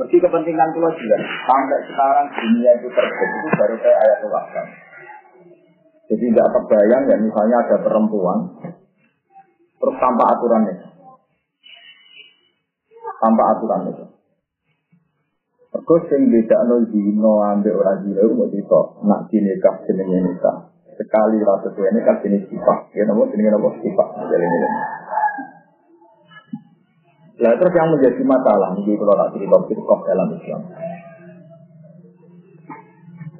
Mesti kepentingan itu juga. Sampai sekarang dunia itu itu baru kayak ayat Tuhan. Jadi nggak terbayang ya misalnya ada perempuan terus tanpa aturan itu. Tanpa aturan itu. Terus yang beda no ambil orang zino mau itu nak dinikah jenenge nikah. Sekali rasa tuh ini kan jenis sifat. Ya nopo jenis nopo sifat. Jadi ini. Nah terus yang menjadi masalah, ini kalau tak cerita firqah dalam Islam.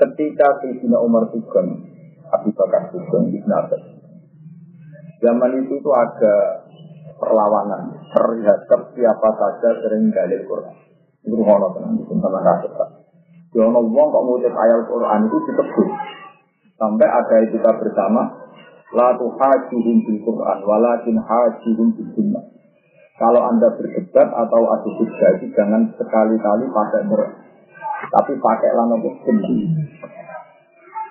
Ketika Sayyidina Umar Sugeng, Abu Bakar Sugeng, Ibn Abbas. Zaman itu tuh ada perlawanan terhadap siapa saja sering dalil Quran. Itu ngono tenang, itu teman kasut. Ya Allah kok ngutip ayat Quran itu ditegur. Sampai ada kita bersama, La tuhajihim bil Quran, walakin hajihim bil sunnah. Kalau Anda berdebat atau adu diskusi, jangan sekali-kali pakai ber, tapi pakai lama sendiri.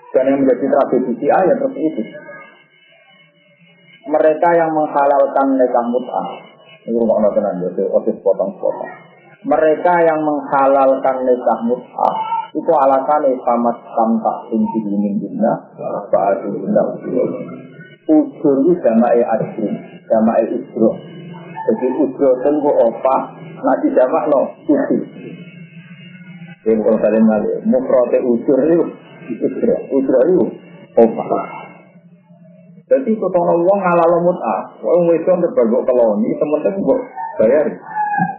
Dan yang menjadi tragedi ayat seperti itu. Mereka yang menghalalkan nikah mut'ah, ini rumah tenang, jadi otis potong-potong. Mereka yang menghalalkan nikah mut'ah, itu alasan sama tamtak tinggi ini bina, ba'adu bina ujur itu jama'i ajrin, jama'i ujur. Jadi ujro tunggu opa, nanti jamak no ujur. Jadi kalau kalian ngali, mufrote ujur itu ujro, ujro itu opa. Jadi ketemu uang ngalalo mut'ah, uang wedon terbagok keloni, teman-teman kok bayar.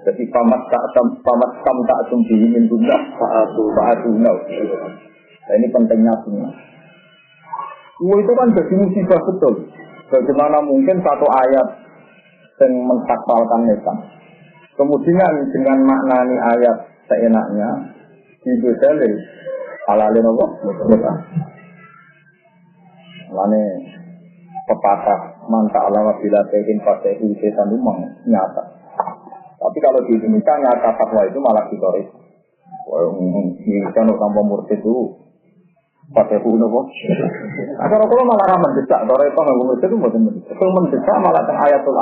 Jadi pamat tak pamat tam tak sumbi ingin bunda, faatu faatu no. Nah, ini pentingnya semua. Wah itu kan jadi musibah betul. Bagaimana mungkin satu ayat yang mentakbalkan nikah. Kemudian dengan maknani ayat seenaknya dibedali halalin apa? Nikah. Lane pepatah mantap alama bila tehin pakai setan memang nyata. Tapi kalau di Indonesia nyata fatwa itu malah ditoris. Ini kan tanpa murtid itu pakai kuno kok. Agar kalau malah ramen mendesak, kalau itu nggak murtid itu bukan mendesak. Kalau mendesak malah tentang ayatul.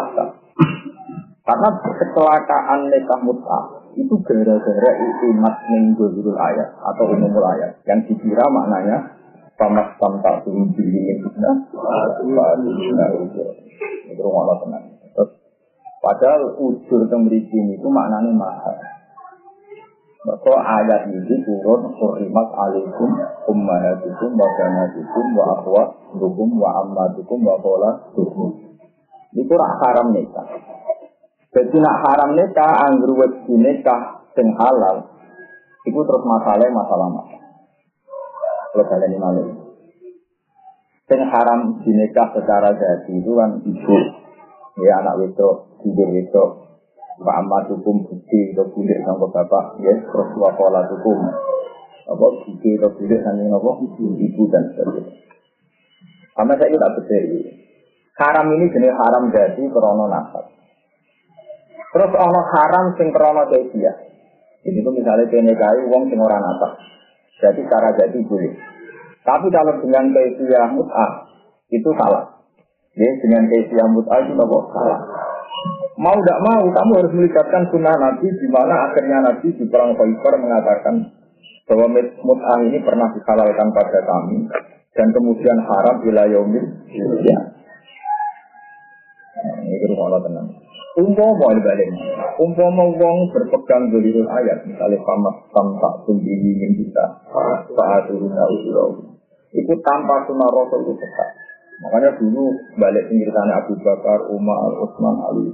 Karena kecelakaan nikah mut'ah itu gara-gara imat menggulul ayat atau umumul ayat yang dikira maknanya pamas tamtak turun diri ini kita itu rumah tenang. Padahal ujur tembriki itu maknanya mahal. Maka ayat ini turun Hurrimat alaikum ummahatukum wa banatukum wa akhwatukum wa ammatukum wa dukum. Itu rak haram nikah. Jadi nak haram nikah anggur wedi nikah sing halal. Iku terus masalah masalah masalah. Kalian ini malah. Sing haram dinikah secara jadi itu kan ibu. Ya anak wedok, tidur wedok, Pak Ahmad hukum bukti atau bulir sama bapak, ya, terus wakola hukum. Apa bukti atau bulir sama apa? Ibu dan sebagainya. Karena saya tidak betul Haram ini jenis haram jadi krono nasab. Terus ono haram sing krono dia. Ini tuh misalnya PNKI uang sing orang nasab. Jadi cara jadi boleh. Tapi kalau dengan kaifiah mut'ah itu salah. Ya, dengan kaifiah mut'ah itu nopo salah. Mau tidak mau, kamu harus melibatkan sunnah Nabi di mana akhirnya Nabi di perang Khaybar mengatakan bahwa mut'ah ini pernah dihalalkan pada kami dan kemudian haram bila yaumil ya. Nah, ini rumah tenang. Umpama balik, umpama wong berpegang dalilul ayat, misalnya pamas tamtak tumbihi ingin kita, saat turun usul itu tanpa sunnah Rasul itu sesat. Makanya dulu balik sana Abu Bakar, Umar, Utsman, Ali.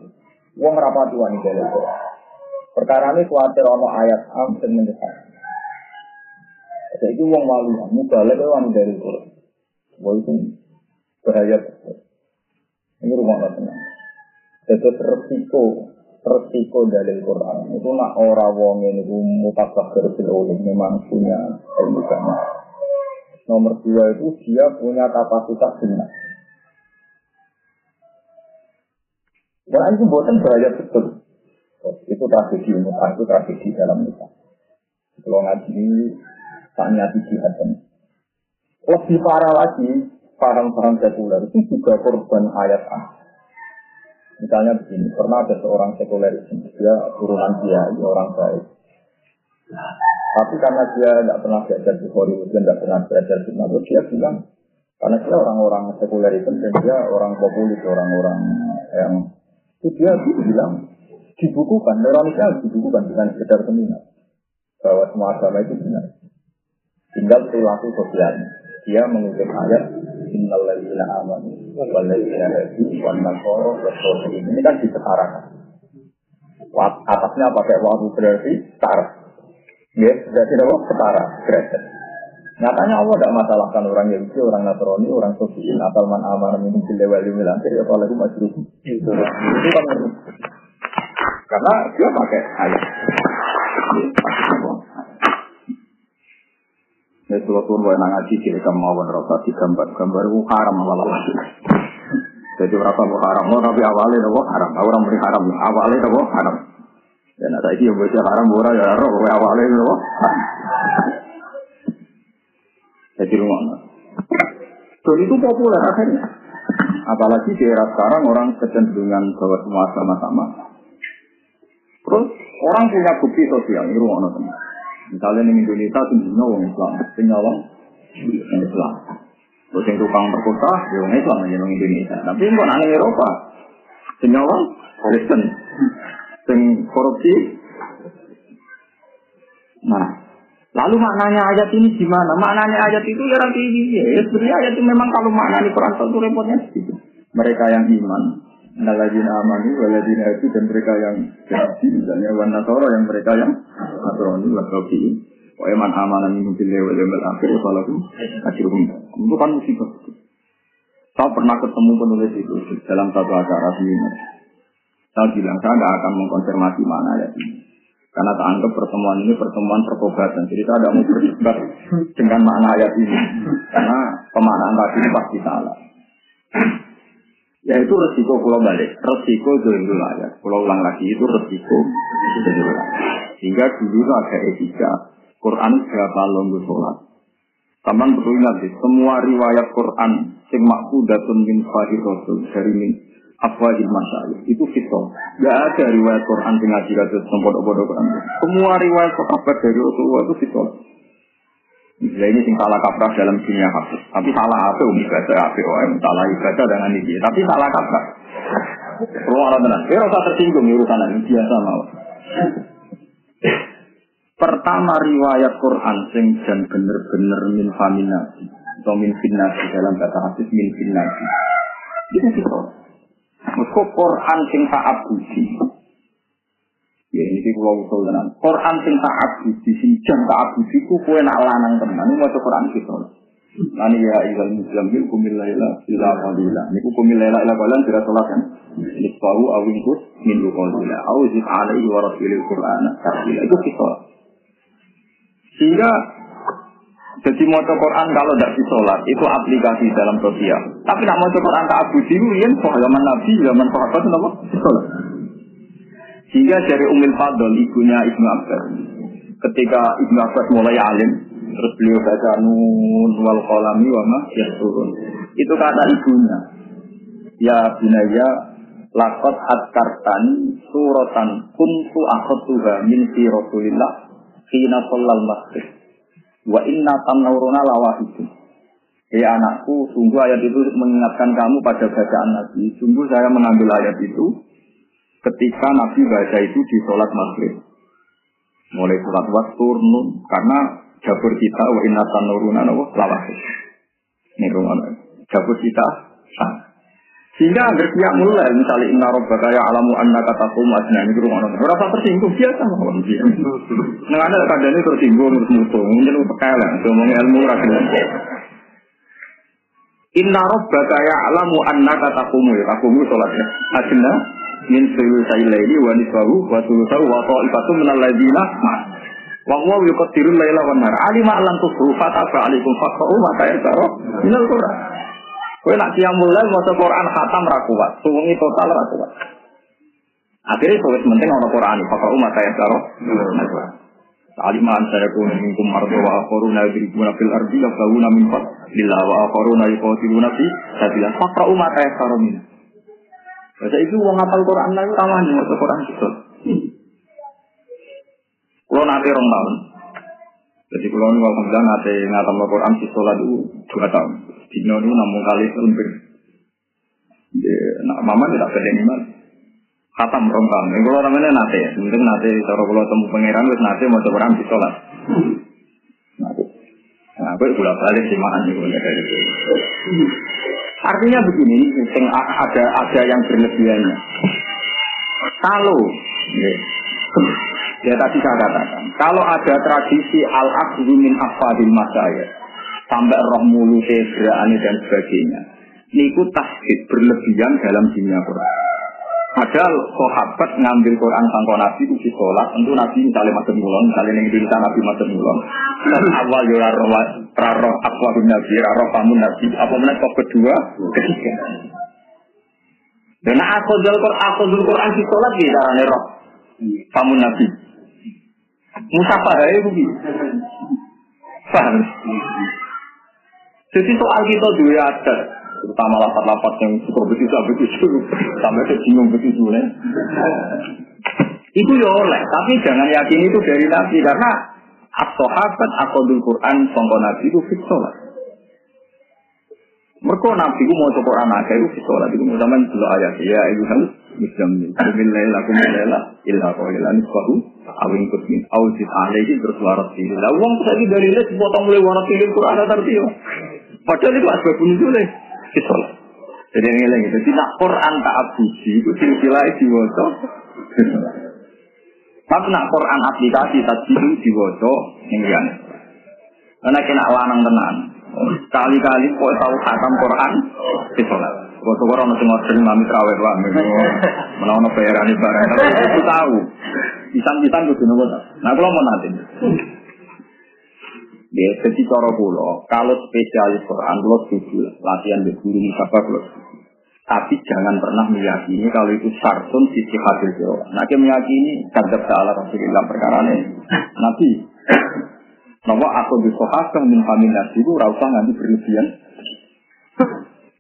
Wong rapati wanita itu. Perkara ini khawatir ono ayat am dan mendesak. Jadi itu wong wali, mubalek itu wanita itu. Wah itu bahaya. Ini rumah tenang. Itu resiko resiko dari Quran itu nak orang wong ini mutasabir fil ulim memang punya ilmu. Nomor dua itu dia punya kapasitas benar. Wah itu buatan bahaya betul. Itu tragedi muka, itu tragedi dalam muka. Kalau ngaji ini tanya di jihad Lebih parah lagi, parang-parang sekuler itu juga korban ayat A. Misalnya begini, pernah ada seorang sekuler dia turunan dia, orang baik. Tapi karena dia tidak pernah belajar Hollywood dan tidak pernah belajar Nabi, dia bilang karena dia orang-orang sekuler itu dan dia orang populis, orang-orang yang itu dia bilang dibukukan, Indonesia dibukukan dengan sekedar seminar bahwa semua agama itu benar. Tinggal perilaku sosialnya. Dia mengutip ayat Innal ladzina amanu wal ladzina hadu wan nasara Ini kan disetarakan. Atasnya pakai waktu berarti setara. Ya, berarti apa? Setara, derajat. Nyatanya Allah tidak masalahkan orang Yahudi, orang Nasrani, orang Sosial, asal man aman minum jilai wali milantir, ya apalagi masih Itu. Kan karena dia pakai ayat. Ya kalau pun wae nang ngaji kira kemauan rasa di gambar-gambar itu haram malah Jadi berapa mau haram, mau tapi awalnya itu haram. Orang beri haram, awalnya itu haram. Dan ada ini yang baca haram, ora ya awalnya itu haram. Dan itu populer akhirnya. Apalagi di era sekarang orang kecenderungan bahwa semua sama-sama. Terus orang punya bukti sosial, ini rumah teman. Misalnya di Indonesia tingginya orang Islam, tinggal orang Islam. Terus yang tukang perkota, ya orang Islam aja orang Indonesia. Tapi kok nang Eropa, tinggal orang Kristen, sing korupsi. Nah, lalu maknanya ayat ini gimana? Maknanya ayat itu ya nanti ini ya. Sebenarnya ayat itu memang kalau maknanya Quran itu repotnya gitu. Mereka yang iman, Naladina amanu, waladina itu dan mereka yang jadi misalnya wan nasoro yang mereka yang nasrani wasofi. Wa eman amana min billahi wal yawmil akhir wa salakum ajruhum. Itu kan musibah. Saya pernah ketemu penulis itu dalam satu acara seminar. Saya bilang saya tidak akan mengkonfirmasi mana ya ini. Karena tak anggap pertemuan ini pertemuan pertobatan. Jadi saya tidak mau berdebat dengan makna ayat ini. Karena pemaknaan tadi pasti salah. Ya itu resiko pulau balik, resiko dulu ya. Pulau ulang lagi itu resiko dulu Sehingga dulu ada etika, Quran berapa longgo sholat. Taman perlu ingat semua riwayat Quran sing maksudatun min fahir rasul dari min afwahil masyayikh itu fitol. Gak ada riwayat Quran sing ngaji kados bodoh-bodoh Quran. Semua riwayat sahabat dari Rasulullah itu fitol. Misalnya ini sing salah kaprah dalam dunia hafid. Tapi salah apa um ibadah apa om salah ibadah dengan ini. Tapi salah kaprah. Ruang orang tenang. Dia rasa tersinggung urusan ini biasa mau. Pertama riwayat Quran sing dan bener-bener min faminasi atau min finnasi dalam bahasa hadis min finnasi. Itu sih Mesko Quran sing tak abudi Ya ini kalau usul tenan. Quran sing tak abudi, sing jam tak abudi ku kue nak lanang tenan. Maca Quran kita. Nani ya ilal muslim bil kumil laila ila qalila. Niku kumil laila ila qalila tidak salat kan. Nisfahu aw ingkus min qalila. Aw zid alaihi wa rasulil Qur'ana. Itu kita. Sehingga jadi mau Quran kalau tidak disolat itu aplikasi dalam sosial. Tapi nak mau Quran tak abudi itu yang zaman Nabi, zaman sahabat itu apa? Disolat. Sehingga dari Umil Fadl, ibunya Ibnu Abbas, ketika Ibnu Abbas mulai alim, terus beliau baca nun wal kolami wama ya turun. Itu kata ibunya, ya binaya lakot kartani suratan kuntu tuha min fi rasulillah kina sallal masjid wa inna tanawruna lawahidu Ya anakku, sungguh ayat itu mengingatkan kamu pada bacaan Nabi. Sungguh saya mengambil ayat itu ketika Nabi baca itu di sholat maghrib. Mulai sholat waktu nun karena jabur kita wa inna tanuruna wa lawah. Ini rumah jabur kita sah. Sehingga agar dia mulai misalnya inna robbaka ya alamu anna kata kumasnya ini rumah orang berapa tersinggung? Biasa mawon dia. Nggak ada kadang ini tersinggung terus mutu mungkin pekelan ngomong ilmu rakyat. Inna robbaka ya alamu anna kata kumu ya kakumu sholatnya. Akhirnya min sulusai laili wa niswahu wa sulusahu wa ta'ifatu minal ladina wa huwa yuqaddirul laila wan nar alima lan tusru fataba alaikum faqra'u ma ta'aru minal qur'an kowe nak qiyamul lail maca Quran khatam ra kuat. Suwengi total ra kuat. Akhirnya tulis penting ana Quran. Faqra'u ma ta'aru minal qur'an Alima an sayakuna minkum mardu wa akharuna yadribuna fil ardi yabghuna min fadlillah wa akharuna yuqatiluna fi sabilillah. Faqra'u ma ta'aru minal Baca itu uang apal Quran lagi taman mau Quran itu. Kalau nanti rong tahun, Jadi kalau ini alhamdulillah nanti ngatam Al-Quran di sholat itu dua tahun. Dino itu namun kali selempir. Nah, mama tidak beda iman. Khatam rompang. Ini kalau namanya nate ya. Mungkin nate kalau kalau temu pangeran wis nate mau coba di sholat. Nah, aku itu balik sih makan itu. Artinya begini, ada ada yang berlebihannya. Kalau ya tadi saya katakan, kalau ada tradisi al akhdhu min afadil masaya sampai roh mulu gerakan dan sebagainya, niku tasbih berlebihan dalam dunia Quran. Padahal sahabat ngambil Quran sangko Nabi itu sholat, tentu Nabi misalnya macam mulon, misalnya yang cerita Nabi macam mulon. Dan awal yo raro raro apa Nabi, raro pamun Nabi, apa mana kok kedua, ketiga. Dan aku dulu Quran, aku dulu Quran di sholat di darah roh, pamun Nabi. Musafah ya itu Paham? Jadi soal kita dua ada, terutama lapat-lapat yang suka begitu begitu sampai kesinggung begitu nih. Itu ya oleh, tapi jangan yakin itu dari Nabi karena as-sahabat akodul Quran sangka Nabi itu fit sholat. Mereka Nabi itu mau coba aja itu fit sholat itu zaman dulu ayat ya ibu kan muslim kumin laila kumin laila illa qawila nisbahu awin kutmin awzid alaihi terus warat lah uang tadi dari les potong mulai warat Quran tadi padahal itu asbab nuzulnya sholat. Jadi ini lagi, jadi nak Quran tak abuji, itu silsilah diwaca. Tapi nak Quran aplikasi tadi itu diwaca ini kan. Karena kena lanang tenan. Kali-kali kok tahu khatam Quran di sholat. Kok orang nasi ngorder mami terawih lah, menawan bayaran barang. Tapi itu tahu. Isan-isan itu nopo. Nah kalau mau nanti. Ya, jadi cara kula, kalau spesialis Quran, kula setuju latihan di guru musafah kula Tapi jangan pernah meyakini kalau itu sartun sisi hadir jawa. Nah, kita meyakini kadab ta'ala Rasulullah perkara ini. Nabi, Nama aku di sohasah min kami nasi itu rasa nanti berlebihan.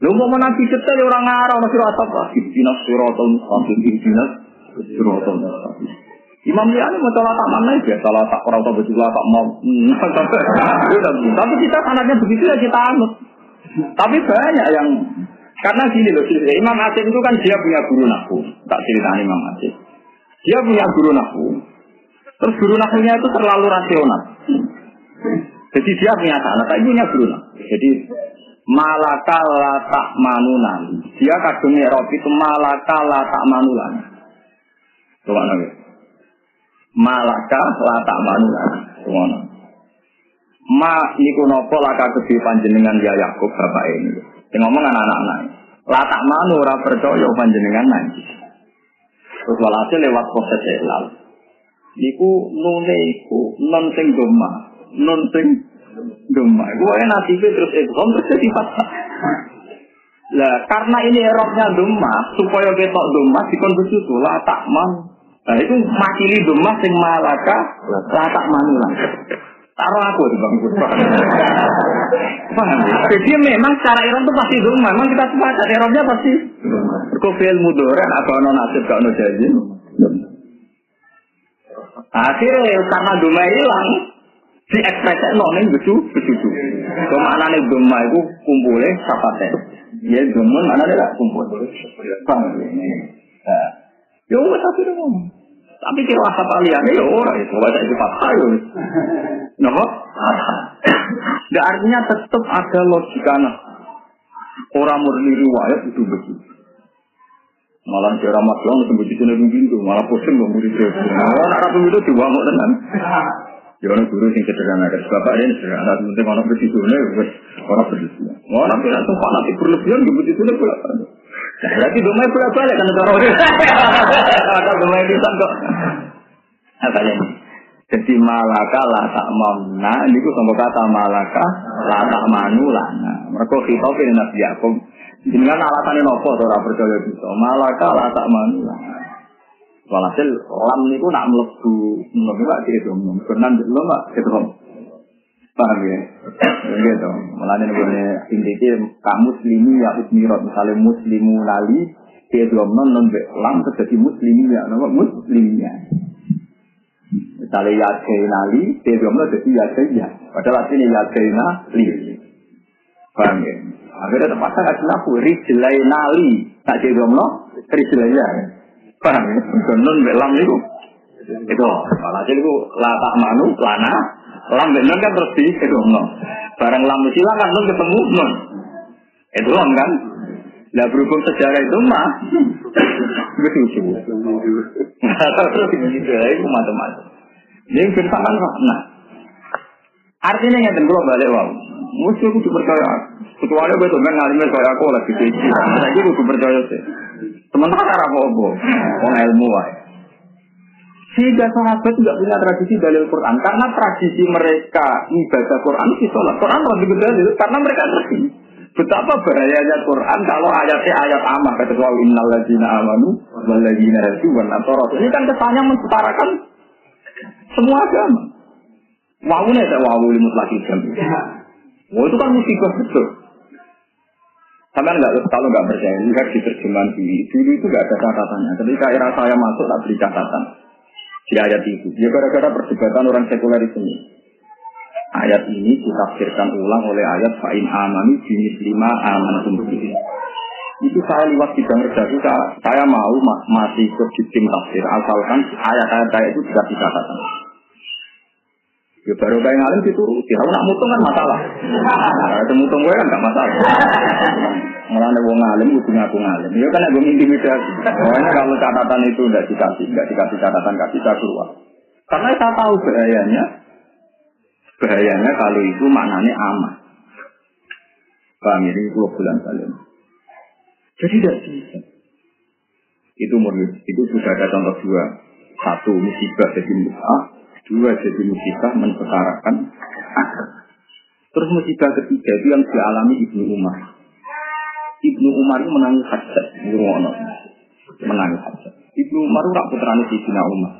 Lu mau nabi detail orang ngarang masih apa? Ibtinas sirotol mustaqim, ibtinas mustaqim. Imam Liani mau salah tak mana ya, salah tak orang tahu betul tak mau. Tapi kita anaknya begitu ya kita anut. Tapi banyak yang karena gini loh, Imam Asim itu kan dia punya guru nahu. Tak cerita Imam Asim. Dia punya guru nahu. Terus guru nahunya itu terlalu rasional. Jadi dia punya anak, tapi punya guru nahu. Jadi malaka la tak manunan. Dia Robi itu malaka la tak manunan. Coba nanti malaka lata manula ngono. Ma niku napa laka kedhe panjenengan ya Yakub bapak ini? Sing ngomong anak-anak lata manu ora percaya panjenengan nanti terus walhasil lewat proses elal niku nune iku non sing doma non sing doma iku nasibe terus idgham terus jadi fathah. Lah karena ini eroknya doma supaya ketok doma dikon besutu la tak man Nah itu makili domah sing malaka latak manula. Taruh aku di bang Paham? Jadi memang secara Iran itu pasti domah. Memang kita sepakat Irannya pasti. Kofil mudoran atau non nasib non jadi. Akhirnya karena domah hilang, si ekspresi nonin becu becu. Ke mana nih domah itu kumpulnya sapatnya. Ya domah mana dia kumpul. Paham? Ya wes tapi ngomong. Tapi kira asap aliannya ya orang itu baca itu patah ya. Nopo? Nah, artinya tetap ada logika nah. Orang murni riwayat itu begitu. Malah kira masalah itu begitu nih pintu, malah pusing dong murid. Malah arah itu diwamuk tenan. Ya orang guru sing sederhana kan bapak ini sederhana penting orang begitu nih orang begitu. Orang tidak sempat nanti berlebihan begitu nih pula. Berarti domai bolak balik kan cara Ada domai bisa kok. Apa ini? Jadi malaka lah tak mamna, ini ku sama kata malaka lah tak manu lah. Mereka ini Nabi Yaakub. Jenengan alasannya nopo ora percaya bisa. Malaka lah tak manu lah. Walhasil lam niku nak mlebu mlebu gak gitu. Kenan dulu gak gitu. Paham ya? Gitu. Malah ini gue intinya kamu muslimi ya usmirot. Misalnya muslimu lali, dia belum non lang terjadi muslimi ya, nama muslimnya. Misalnya Yadena Li, dia bilang jadi Yadena. Padahal artinya Yadena Li. Paham ya? Akhirnya terpaksa nggak jelas, Rijlai Nali. Tak dia bilang, Rijlai ya. Paham ya? Nun belam itu. Itu, malah itu lata manu, lana, lam benar kan terus di itu Barang lam kan nun ketemu nun. Itu kan? Nah berhubung sejarah itu mah, begitu. Terus itu macam-macam. Ini bersamaan nah. Artinya yang tentu balik wow. Mesti aku percaya. Kecuali betul kan ngalimnya kayak aku lagi kecil. Saya itu percaya sih. Sementara apa apa, orang ilmu wae. Sehingga sahabat tidak punya tradisi dalil Quran karena tradisi mereka ibadah Quran itu sholat. Quran lebih dalil karena mereka ngerti. Betapa bahayanya Quran kalau ayatnya ayat amah kata Allah innal ladzina amanu wal ladzina hadu wan Ini kan kesannya mensetarakan semua agama. Wawune saya wawu limut lagi jam. Itu kan musibah betul. Sama nggak kalau nggak percaya lihat di terjemahan dulu dulu itu nggak ada catatannya. Ketika era saya masuk tak beri catatan di ayat itu. Ya gara-gara perdebatan orang sekuler ini. Ayat ini ditafsirkan ulang oleh ayat fa'in amani jenis lima aman bihi. Itu saya lewat bidang redaksi, saya mau masih ikut di tafsir, asalkan ayat-ayat itu tidak dikatakan. Ya baru kayak ngalim dituruti, kalau nak mutung kan masalah. Nah, itu mutung gue kan gak masalah. Malah wong ngalim itu ngaku ngalim. Ya kan gue intimidasi. Pokoknya kalau catatan itu tidak dikasih, tidak dikasih catatan kasih saya keluar. Karena saya tahu bahayanya, Bahayanya kalau itu maknanya aman. Paham ini dua bulan kalian. Jadi tidak bisa. Itu itu sudah ada contoh dua. Satu musibah jadi musibah, dua jadi musibah mensetarakan akar. Terus musibah ketiga itu yang dialami Ibnu Umar. Ibnu Umar itu menangis hajat, menangis hajat. Ibnu Umar itu putrane Sayyidina Umar.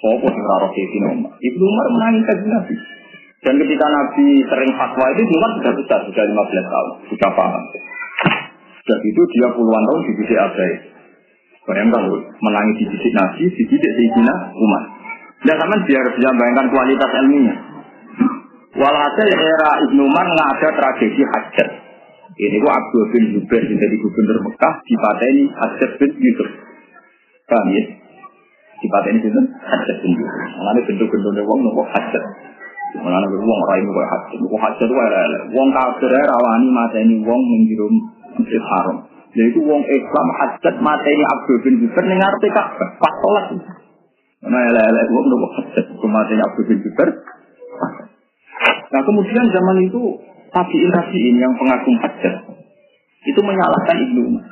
Sopo sing ora Sayyidina Umar. Ibnu Umar menangis hajat Nabi. Dan ketika Nabi sering fatwa itu cuma sudah besar, sudah 15 tahun, sudah paham. Sudah itu dia puluhan tahun di dididik abai. Bayangkan menangis di dididik Nabi, dididik Sayyidina Umar. Dan sama biar bisa bayangkan kualitas ilminya. Walhasil era Ibnu Umar nggak ada tragedi hajat. Ini gua Abdul bin Zubair yang jadi gubernur Mekah di ini Hajat bin Yusuf. Paham ya? Di ini itu Hajat bin Yusuf. Mengenai bentuk-bentuknya wong nopo Hajat. Mulane wong ora iku kaya hajat. Kok hajat wae elek. Wong kafir rawani mateni wong ning jero masjid haram. Yaitu wong Islam hajat mateni Abdul bin Zubair ning ngarepe Ka'bah. Pas salat. Nah elek-elek hajat kok mateni Abdul bin Zubair. Nah kemudian zaman itu tabiin tabiin yang pengagum hajat itu menyalahkan Ibnu Umar.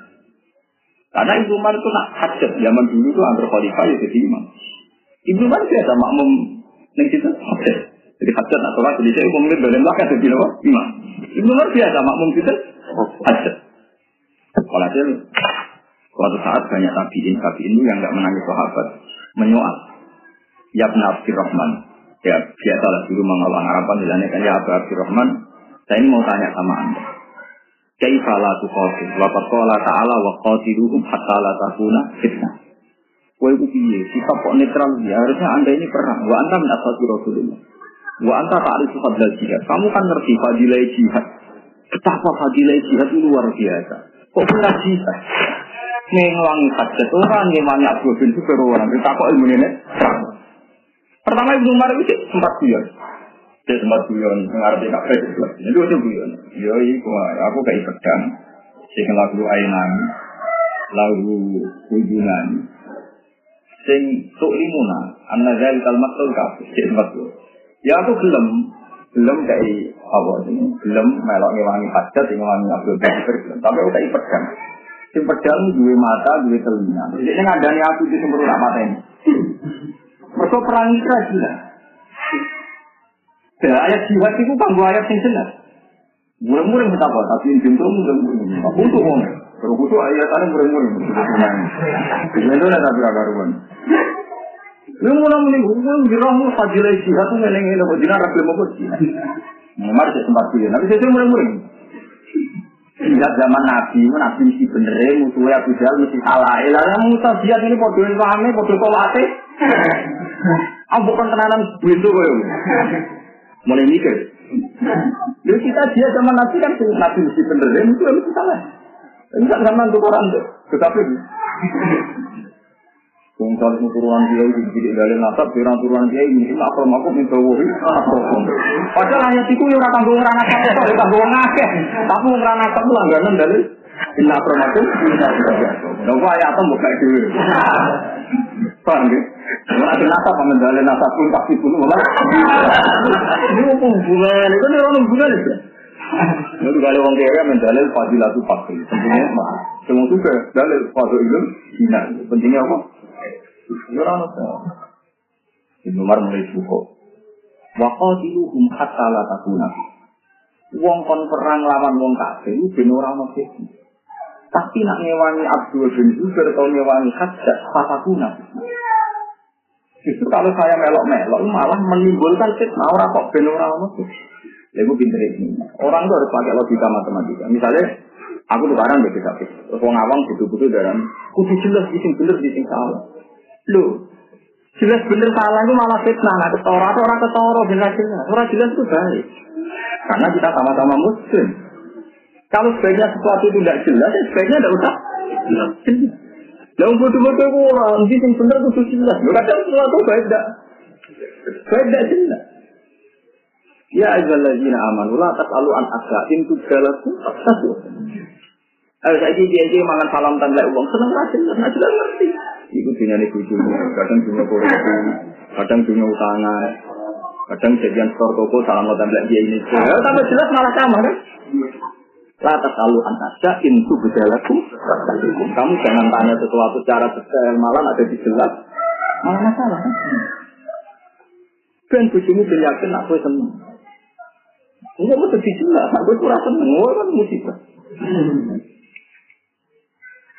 Karena Ibnu Umar itu nak hajat zaman dulu itu antar khalifah ya jadi imam. Ibnu Umar biasa makmum ning situ hajat. Jadi hajat atau sholat jadi saya umumnya badan belakang jadi apa? Imam. Ibnu Umar biasa makmum kita hajat. Walhasil suatu saat banyak tabiin tabiin yang nggak menangis sahabat menyoal. Ya Abdul Rahman. Ya biasalah dulu mengawang harapan misalnya kan ya Abdul Rahman. Saya ini mau tanya sama anda. Kaifa la tuqatil wa qala ta'ala wa qatiluhum hatta la takuna fitnah. Kowe itu piye? Sikap kok netral ya harusnya anda ini perang. Wa anta min ashabi Rasulullah. Wa anta ta'rifu fadlal jihad. Kamu kan ngerti fadilah jihad. Betapa fadilah jihad itu luar biasa. Kok punya jihad? Ngewangi hajat orang, ngewangi Abu bin Zubair orang. Kita kok ilmu ini? Pertama Ibnu Umar itu sempat guyon. Dia sempat guyon, ngerti kafe. Itu itu guyon. Yo, iku aku kayak pedang. Sing lagu ainan, lagu hubungan. Sing tuk limuna, anna kalmat tul kafe. Dia sempat guyon. Ya aku gelem, gelem kayak apa ini, gelem melok ngewangi hajat, ngewangi Abdul Bakar, tapi aku kayak pedang. Si pedang dua mata, dua telinga. Jadi ini ngadani aku di sumber mata ini. Mereka perang Isra gila. Ya, ayat jihad itu kan ayat yang jelas. Murah-murah betapa, tapi ini pintu murah-murah. Tuh mau, kalau aku tuh ayat ada murah-murah. Itu ada tapi karuan. Lu mulai mulai hukum diramu fadilah jihad tuh ngeleng ngeleng kok jinak rakyat mau. Memang sempat pilih, tapi saya mulai Tidak zaman Nabi, Nabi mesti bener, musuhnya Abu Jahal mesti salah. Elah, yang Musa biar ini podo ini pahami, podo kolate. Ah bukan tenanan begitu kok. Mulai mikir. Lalu kita dia zaman nabi kan nabi mesti bener, ya itu harus salah. Enggak zaman tuh orang tuh, tetapi Wong kalau turunan dia itu jadi dari nasab, turunan turunan dia ini tak perlu aku minta wahyu, Padahal ayat itu yang orang gue ngerana nasab, itu tanggung wong akeh. Tapi ngerana nasab langganan dari Inna permakum, inna permakum. Nopo ayat itu buka. Paham ya? Kalau ada nasab, paman dalil nasab pun pasti pun malah. Ini apa hubungan? Itu nih orang hubungan itu. Lalu kalau orang kaya mendalil fadilatu fakir, pentingnya mah. Semua juga dalil fadil itu, Pentingnya apa? Ibnu Umar mulai buka. Wa qatiluhum hatta la takuna. Wong kon perang lawan wong kafir ben ora ono Tapi nak ngewangi Abdul bin Zubair atau ngewangi Hajjah fatakuna. Justru kalau saya melok-melok malah menimbulkan fitnah orang kok ben ora ono Lalu pinter ini. Orang itu harus pakai logika matematika. Misalnya, aku barang begitu tapi Wong awang butuh-butuh dalam kudu jelas di sini bener di salah. Loh, jelas bener salah itu malah fitnah. Nah, ketora atau orang ketoro bener jelas. Orang jelas itu baik. Karena kita sama-sama muslim. Kalau sebaiknya sesuatu itu tidak jelas, ya sebaiknya tidak usah jelas. Yang betul-betul orang, nanti yang benar itu jelas. Kadang sesuatu baik tidak. Baik tidak jelas. Ya ayyuhallazina amanu la tas'alu an asa'in tudalakum fasasu. Ayo dia dia mangan salam tanda uang seneng ra jelas, jelas ngerti. Iku dunyane bojomu, kadang dunia korupsi, kadang dunia utangan, kadang jadian store toko salam tanda dia ini. Ya, tambah jelas malah sama kan? Lata selalu antasya intu berjalaku Kamu jangan tanya sesuatu secara detail malah ada di jelas malah masalah kan? Ben bujumu ben yakin aku seneng. Enggak mau jadi jelas, aku kurang seneng, kan musibah.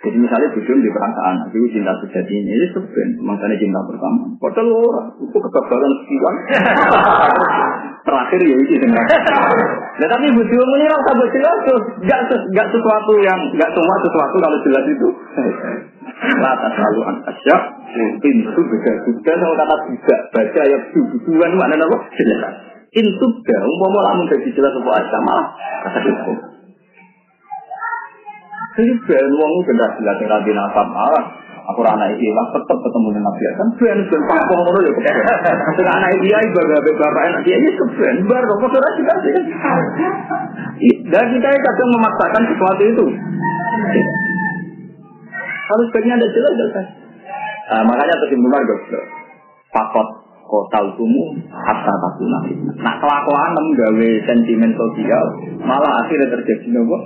Jadi misalnya bujum di perasaan, itu cinta sejati ini, ini sebenarnya makanya cinta pertama. Padahal orang, itu kegagalan sekian. Terakhir ya ini dengan. Nah tapi bujum ini rasa jelas, gak, gak sesuatu yang, gak semua sesuatu kalau jelas itu. Lata selalu antasya, pintu beda juga sama kata tidak baca ayat bujuan mana nama jelas. Pintu dah, umpama lamun jadi jelas apa aja malah kata hukum. Jadi ben wong benar jelas yang nabi malah aku anak iki lah tetep ketemu dengan nabi kan ben ben pampung ngono ya sing anak iki ae bapak bapak enak dia ini keben bar kok ora juga sih? Dan kita kadang memaksakan sesuatu itu. Harus sebaiknya ada jelas jelas nah, makanya kesimpulan dokter fakot kota hukumu hatta takuna nah kelakuan menggawe sentimen sosial malah akhirnya terjadi nopo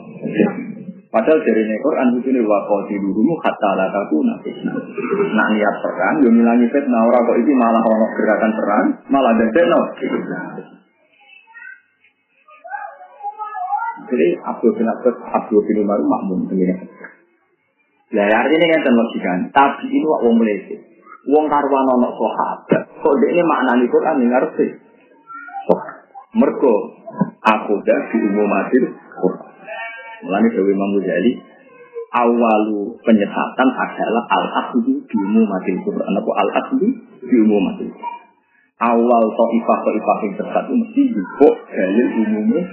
Padahal dari Quran itu nih wakau di dulu kata lah kaku fitnah. Nak niat perang, yo milangi fitnah orang kok ini malah orang gerakan perang, malah no. Jadi Abdul bin Abbas, Abdul bin Umar makmum ini. Ya artinya kan logika. Tapi ini wong melete. Wong karwan ono sahabat. Kok ini makna Quran yang ngerti. Mergo aku dah di umum Quran. Mulanya Dewi Imam Ghazali, awalu penyesatan adalah al-asli di umum mati Quran. Apa al-asli di umum mati Awal ta'ifah ta'ifah yang itu mesti juga dalil umumnya.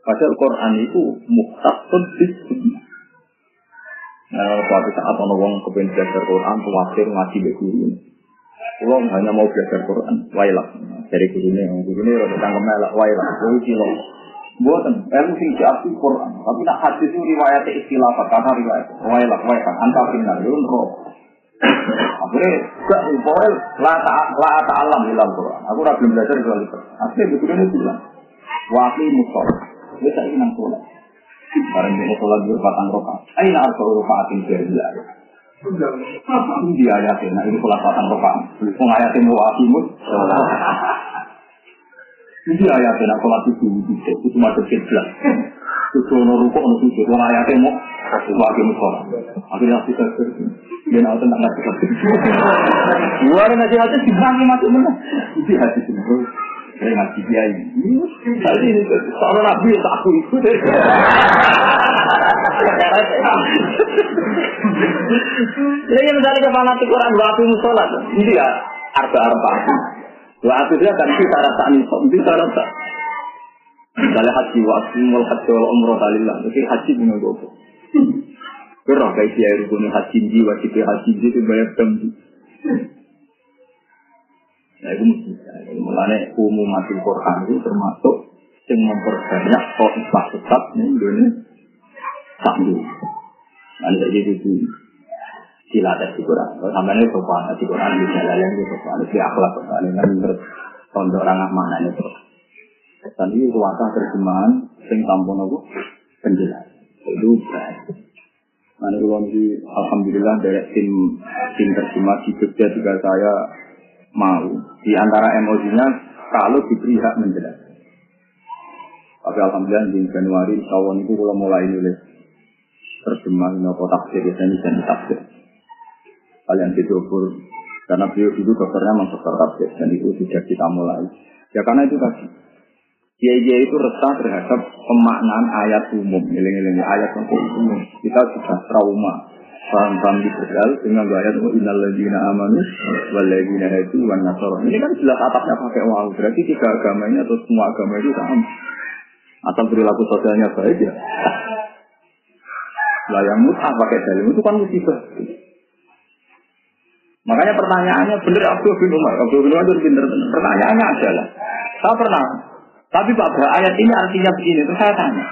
Padahal Quran itu muhtasun bismi. Nah, suatu saat orang wong kepengen belajar Quran, khawatir ngaji be guru. Hanya mau belajar Quran, wailah dari gurunya, gurunya rada cangkem elak wailah, kuwi. Buatan, ilmu sing diakui Quran. Tapi nak hadis itu riwayatnya istilah karena riwayat. Wailah, wailah, anta final, yun roh. Akhirnya, gak boleh la la ta'alam dalam Quran. Aku udah belum belajar soal itu. Akhirnya betul ini bilang, wakil musol. Dia tak ingin sholat. Barang dia sholat di patang roka. Aina arsa rokaatin berbilar. Ini ayatin, nah ini sholat patang roka. Pengayatin wakil musol. Ini ayatnya nak sholat itu itu itu masuk kiblat. Itu ono rukuk ono sujud. Wong ayatnya mau wakil sholat. Akhirnya kita dia nak tentang ngasih kasih. Luar ngasih hati dibangi masuk mana? Itu hati semua. Saya ngaji dia ini. Tadi ini seorang nabi tak aku ikut. Jadi misalnya kepala Quran waktu sholat, ini ya arba arba. Wa akhirnya kan kita rasa nih, bisa rasa. Misalnya haji wa asimul haji wal umroh talillah, jadi haji dengan gopo. Kerah kayak dia rukun haji ji wajib haji ji itu banyak tembi. Nah itu mesti. Mulanya umum mati Quran itu termasuk yang memperbanyak kok tetap nih Indonesia. Sambil. Nanti jadi itu dilatih di Quran. Sampai ini sopan di Quran bisa layan di sopan di akhlak sopan ini kan menurut tondok orang mana ini terus. Dan ini kuasa terjemahan sing tampun aku penjelas. Itu baik. Nah, ini Alhamdulillah dari tim tim terjemah di Jogja juga saya mau. Di antara emosinya kalau diberi hak menjelaskan. Tapi Alhamdulillah di Januari tahun itu kalau mulai nulis terjemah nopo tafsir ya ini dan tafsir. Kalian didobur karena beliau dulu dokternya memang dokter tafsir dan itu sudah kita mulai. Ya karena itu tadi. Kiai itu resah terhadap pemaknaan ayat umum, ngiling-ngiling ayat umum. Kita sudah trauma paham-paham liberal dengan ayat innal ladzina amanu wal ladzina hadu wan nasara. Ini kan jelas atapnya pakai wawu. Berarti tiga agama ini atau semua agama itu sama. Atau perilaku sosialnya baik ya. Lah yang mutah pakai dalil itu kan musibah. Makanya pertanyaannya benar Abdul bin Umar. Abdul bin Umar itu pinter. Pertanyaannya adalah, saya pernah, tapi Pak ayat ini artinya begini. Terus saya tanya,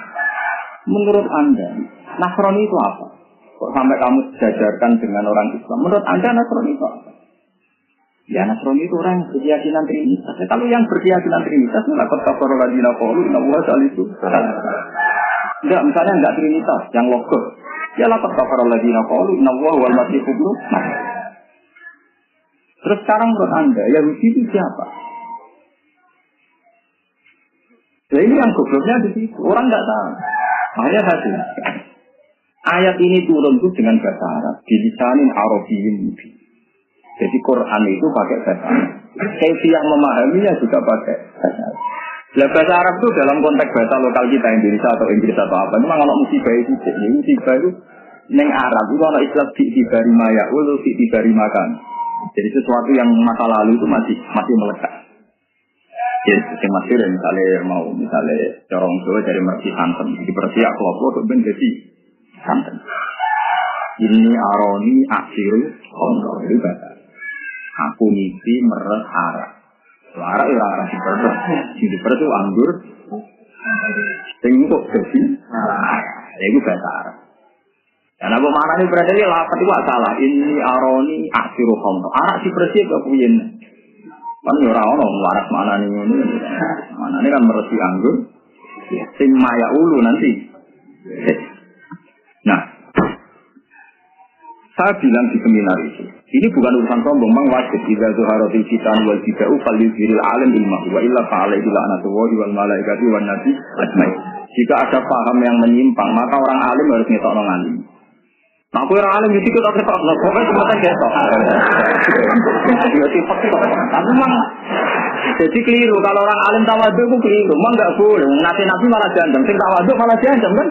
menurut Anda, Nasrani itu apa? Kok sampai kamu sejajarkan dengan orang Islam? Menurut Anda Nasrani itu apa? Ya Nasrani itu orang yang berkeyakinan Trinitas. Ya, kalau yang berkeyakinan Trinitas, melakukan kafar ladina qalu inna wa itu. Enggak, misalnya enggak Trinitas, yang logos. Ya lakukan kafar ladina qalu inna wa wal masih Terus sekarang menurut Anda, Yahudi itu siapa? Ya ini yang gobloknya di situ. Orang nggak tahu. Makanya satu. Ayat ini turun tuh dengan bahasa Arab. Dilisanin Arabiyyin mubin. Jadi Quran itu pakai bahasa Arab. yang memahaminya juga pakai bahasa Arab. Lah bahasa Arab itu dalam konteks bahasa lokal kita Indonesia atau Inggris atau apa. Memang kalau musibah itu, ya, musibah itu neng Arab itu kalau istilah di tibari maya, ulu di tibari makan. Jadi sesuatu yang masa lalu itu masih masih melekat. Ya, yang masih misalnya mau misalnya corong Jawa dari mersi santen, di mersi kelompok untuk jadi santen. Ini aroni akhiru kontrol itu bahasa. Aku mimpi meret arah. Arah ya arah di perut. Di anggur. Sing kok jadi arah. Ya itu arah. Dan apa mana ini berarti lapat itu salah. Ini aroni akhiru kontrol. Arah si bersih ke puyen. Kan ya ora ono waras mana nih ini. Mana ini kan meresi anggur. Sing maya ulu nanti. Nah, saya bilang di seminar itu, ini bukan urusan sombong, memang wajib. Jika zuharatil kitan wal jida'u fal yuzhiril alim ilmah. Wa illa fa'ala itu la'natullahi wal malaikati wal nabi ajma'i. Jika ada paham yang menyimpang, maka orang alim harus ngetok alim. Nah, aku orang alim itu kita ketok, nah, pokoknya cuma tak ketok. Tapi memang jadi keliru. Kalau orang alim tawadu itu keliru. Memang nggak boleh. Nanti nabi malah jandem. Sing tawadu malah jandem kan?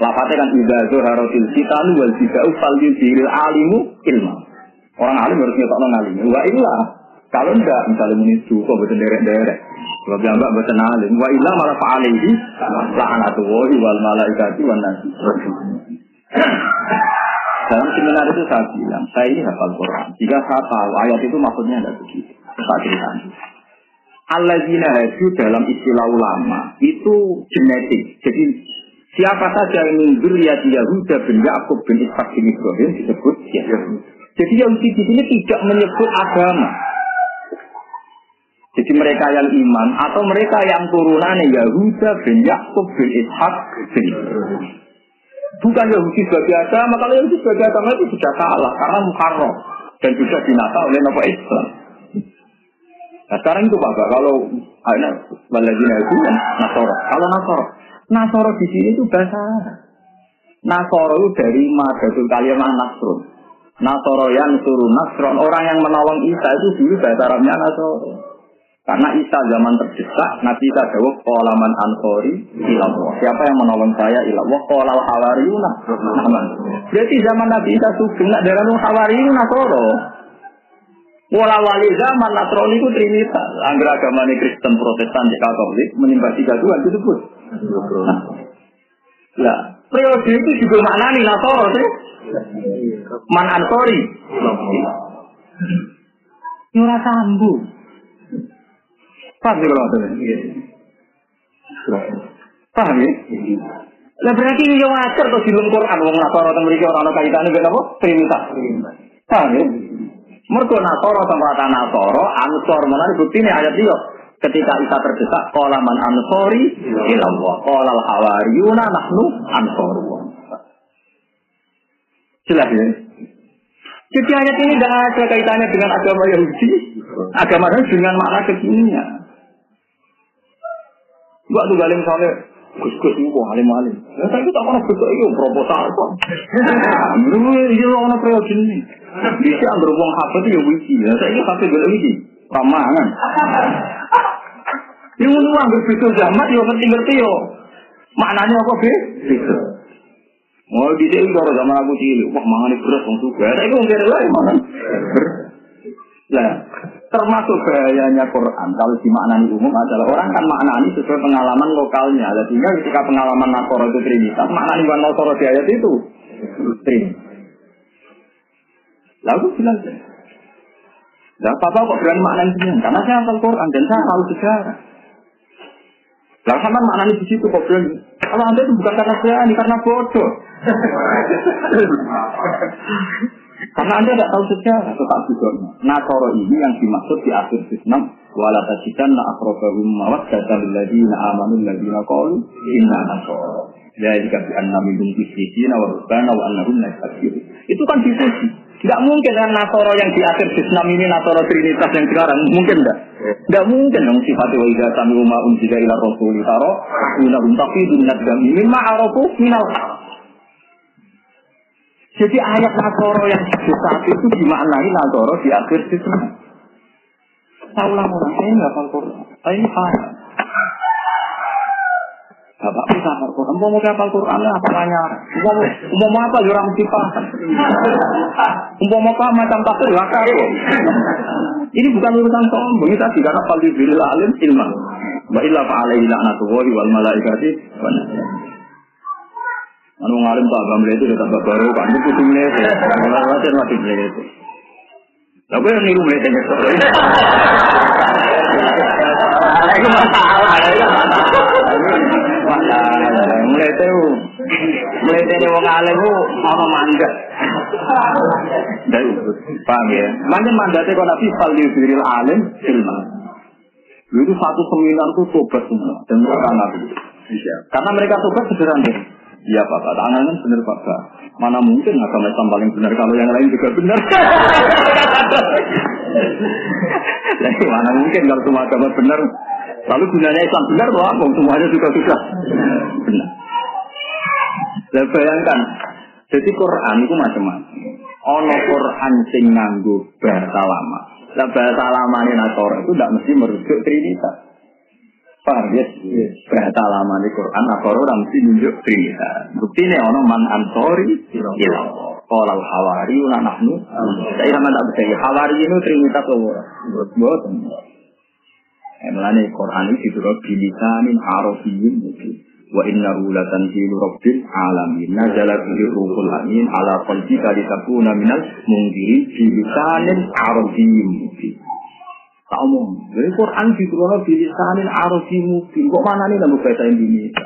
Lafate kan idza zuharatil fitanu wal bid'u fal yuzhiril alimu ilma. Orang alim harus ngetokno ngalim. Wa illa kalau enggak misalnya menisu kok betul derek-derek. Kalau bilang enggak betul alim. Wa illa malah fa'alihi la'anatullahi wal malaikati wan nasi. Dalam seminar itu saya bilang, saya ini hafal Quran. Jika saya tahu ayat itu maksudnya ada begitu. Saya ceritakan. Alladzina haju dalam istilah ulama itu genetik. Jadi Siapa saja yang menggur ya Yahuda bin Yakub bin Ishak bin Ibrahim disebut ya. Jadi Yahudi di sini tidak menyebut agama. Jadi mereka yang iman atau mereka yang turunan Yahuda bin Yakub bin Ishak bin Ibrahim. Bukan Yahudi sebagai agama, kalau Yahudi sebagai agama itu sudah salah karena Muharram dan juga dinata oleh Nabi Islam. Nah sekarang itu Pak, kalau ada Waladina itu Nasoro. Kalau Nasoro, Nasoro di sini itu bahasa Nasoro itu dari Madatul Kalimah Nasrun. Nasoro yang suruh Nasron, orang yang menolong Isa itu dulu bahasa Arabnya Nasoro. Karena Isa zaman terdesak, Nabi Isa jawab, Qolaman ansori ilallah. Siapa yang menolong saya ilallah? Qolal hawariyuna. Berarti zaman Nabi Isa sugeng, nak darah hawariyuna Nasoro. Wala wali zaman Nasrani itu Trinitas. Angger agama Kristen, Protestan, Katolik menimbang tiga Tuhan disebut. Nah, ya, periode itu juga maknani Nasoro sih. Man Ansori. Nyurah sambu. Paham ya kalau Paham ya? Lah berarti ini yang wajar tuh dalam Quran wong Nasara teng mriki ora ana kaitane mek apa? Trinitas. Paham ya? Mergo Nasara tempat Nasara ansor menawa buktine ayat iki ketika Isa terdesak qala man ansori ila Allah hawariyuna nahnu ansorullah. Jelas ya? Jadi ayat ini tidak ada kaitannya dengan agama Yahudi, agama dengan makna kekinian. Gua tuh galing misalnya Gus-gus itu alim alim. Ya saya tak pernah besok itu proposal kok. Ini dia orang periode ini. Bisa ambil uang HP itu ya wiki. Ya saya ini HP gue wiki. Ramangan. Ini mau ambil besok zaman ya ngerti-ngerti yo. Maknanya apa be? Besok. Oh di sini kalau zaman aku cilik, wah mangan beras wong juga. Saya itu mungkin lah mangan. Lah, termasuk bahayanya Quran kalau dimaknani umum adalah orang kan maknani sesuai pengalaman lokalnya. Sehingga ketika pengalaman Nasoro itu Trinitas, maknani bukan Nasoro di ayat itu Trinitas. Lalu bilang, Nah, papa kok berani maknani? Karena saya hafal Quran dan saya tahu sejarah. Lalu sama maknani di situ kok berani. Kalau anda itu bukan karena berani, karena bodoh. Karena Anda tidak tahu sejarah tetap juga. Nasoro ini yang dimaksud di akhir Islam wala tajidan na akrobahum mawat datan ladina amanu ladina qalu inna nasoro. Jadi bi anna minhum bisrikina wa rubana wa annahum nasakir. Itu kan diskusi. Tidak mungkin kan Nasoro yang di akhir Islam ini Nasoro Trinitas yang sekarang mungkin tidak. Tidak mungkin yang sifatnya wa idza sami umma unzila ila rasuli taro minahum taqidun arafu minal haq. Jadi ayat Nasoro yang saat itu dimaknai Nasoro di akhir situ. Tahu lah orang saya nggak hafal Quran. Saya ini paham. Bapak bisa hafal Quran. Mau mau hafal Quran apa tanya? Mau mau apa jurang mesti paham. Mau mau apa macam tafsir laka Ini bukan urusan sombong ini tadi karena fali bilil alim ilman. Wa illa fa'alaihi la'natullahi wal malaikati wa Anu ngalim tak agama itu udah tambah baru kan itu kudu. Ora wajar mati mlete. Tapi yang niru mlete nyesel. Itu masalah. Mlete u. Mlete ni wong alim u ana mandat. Dari paham ya. Mana mandatnya kok nabi fal yusiril alim ilmu. Itu satu seminar itu tobat semua dan mereka nabi. Karena mereka tobat sederhana. Iya Pak, tangan kan benar Pak. Mana mungkin agama Islam paling benar kalau yang lain juga benar. Jadi mana mungkin kalau semua agama benar. Lalu gunanya Islam benar loh, apa? Semuanya juga sudah benar. Dan bayangkan, jadi Quran itu macam-macam. Ono Quran sing nganggo bahasa lama. Nah bahasa lama ini Nasoro itu tidak mesti merujuk Trinitas. Paham ya? Bahasa lama di Quran, apa orang mesti nunjuk Trinitas. Bukti ini orang man ansori, ilah. Kalau hawari, una nahnu. Saya sama tak percaya. Hawari itu Trinitas loh. Buat Emlane Quran ini diturut bilisanin mungkin. Wa inna la tanzilu rabbil alamin. Nazala bihi ruhul amin ala qalbika litakuna minal mundirin bilisanin arafiyyin mungkin. Tak omong. Jadi Quran di lisanin arabi mungkin. Kok mana nih nama bahasa Indonesia?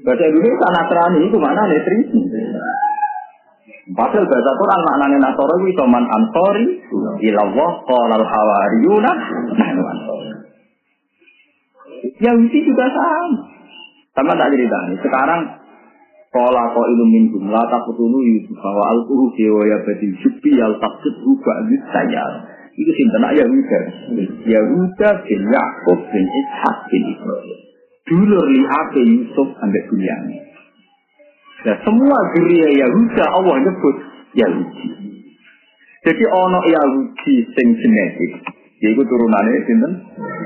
Bahasa Indonesia Nasrani itu mana nih Trisi? Padahal bahasa Quran maknanya Nasoro itu soman ansori ilawah kolal hawariyuna nahnu ansori. Yahudi juga sama. Sama tak cerita nih. Sekarang Kola ko ilumin jumlah tak petulu Yusuf bahwa al-kuhu ya badi syubi al taksud rubah sayar. Itu sinten Yahuda. Yahuda bin Yakub bin Ishak bin Ibrahim. Dulur li ape Yusuf sampai Bunyamin. Nah, semua geria Yahuda Allah nyebut Yahudi. Jadi ono Yahudi sing genetik. Yaitu turunannya sinten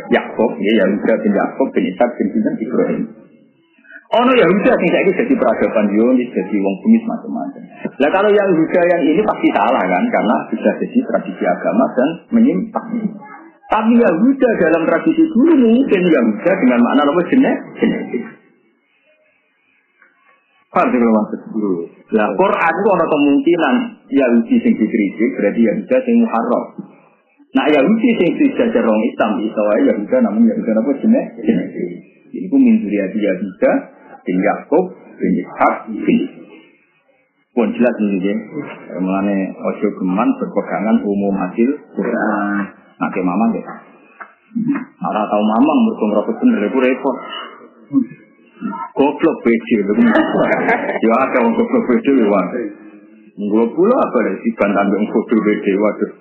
Yakub, ya Yahuda bin Yakub bin Ishak bin Ibrahim. Oh no Yahuda sing saiki jadi peradaban Zionis, jadi wong bumi macam-macam. Lah kalau yang Yahuda yang ini pasti salah kan karena sudah jadi tradisi agama dan menyimpang. Tapi Yahuda dalam tradisi dulu mungkin Yahuda dengan makna apa jenis genetik. Paham sih kalau dulu. Lah Quran itu ada kemungkinan Yahudi sing dikritik berarti Yahuda sing muharram. Nah Yahudi sing dijajar orang Islam itu Yahuda namanya Yahuda apa jenis genetik. Ini pun min Yahuda bin Yakub bin Ishak bin pun jelas ini ya. Mengenai ojo geman berpegangan umum hasil Quran. Nanti mama ya. Ora tau mamang mergo ngrokok bener iku repot. Goblok bece lho. Ya ada wong goblok bece lho. Gue pula apa deh si bantan yang goblok bece waduh.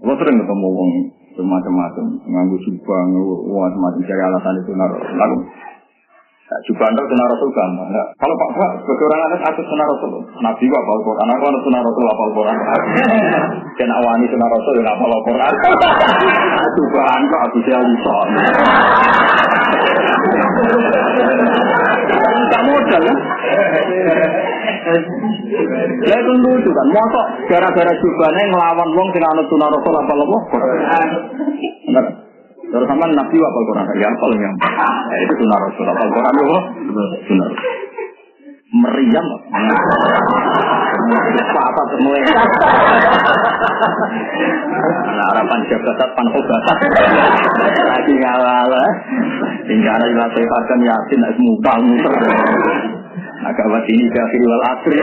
Lo sering ketemu wong semacam-macam nganggu jubah, nganggu macam-macam cari alasan itu naruh. Lalu Nah, juga anda sunnah rasul gampang. Nah, kalau pak pak sebagai orang anak aku sunnah rasul. Nabi gua apal Quran. Aku anak sunnah rasul apal Quran. Dan awani sunnah rasul dan apal Quran. Juga anda aku saya bisa. Tak modal kan? Ya itu lucu kan. Mosok gara-gara jubahnya ngelawan wong sing anut sunnah rasul apal Quran. Terus sama Nabi apa Quran? Ya apa yang ya, itu sunnah Rasul. Apa Quran itu? Sunnah. Meriam. Apa semua? Nah, harapan jabatan pan obat. Lagi ngawal. Hingga ada yang sehatkan yakin, mutal muter. Agak ini kafir wal asri.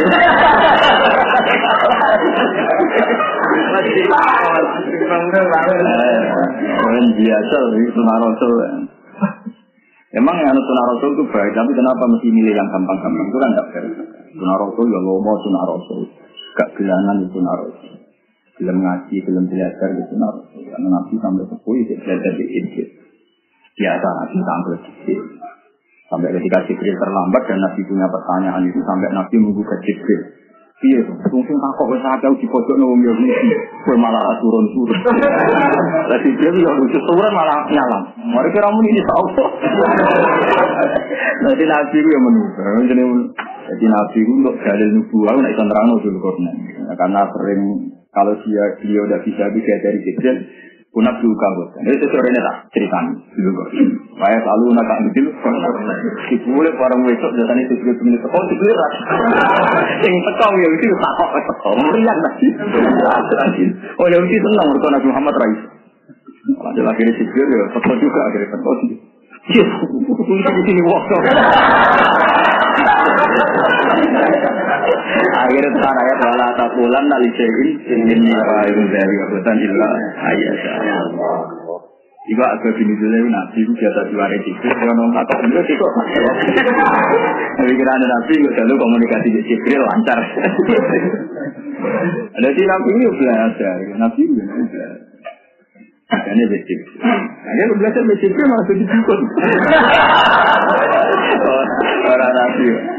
Orang biasa itu rasul. Emang yang sunnah rasul itu baik, tapi kenapa mesti milih yang gampang-gampang? Itu kan tidak fair. Sunnah rasul ya lomo sunnah rasul. Gak gelangan itu sunnah rasul. Belum ngaji, belum belajar itu sunnah rasul. Karena nabi sampai sepuh itu belajar di Injil. Biasa nabi sampai sedikit. Sampai ketika Jibril terlambat dan Nabi punya pertanyaan itu sampai Nabi membuka Jibril. Iya, mungkin takut wis ada di pojok nang yo iki, kowe malah turun-turun. Lah Jibril yo lucu turun malah nyalam. Mari kira muni ini auto. Nanti Nabi yo menunggu. Jadi jadi Nabi ku untuk dalil nubuah nek iso nerangno dulu Karena sering kalau dia beliau udah bisa bisa dari Jibril, Kunap juga bos. Ini sesuatu ini tak kok. Saya selalu nak gitu. Dibulek barang besok itu juga pemilik teko dibulek. Yang teko ya itu tak kok teko. Meriang lagi. Oh ya itu senang mereka Nabi Muhammad Rais. Ada lagi di sipir ya teko juga akhirnya teko. Yes, di sini waktu. Akhirnya tekan ayat wala takulan nali syai'in ini ra'ayun dari abutan illa ayat Iku agak bini dulu nabi biasa juara itu Kalau nong kata Tapi kira ada nabi itu selalu komunikasi di Jibril lancar. Ada si nabi itu belajar. Nabi itu belajar. Makanya basic. Akhirnya belajar basic malah jadi. Orang nabi.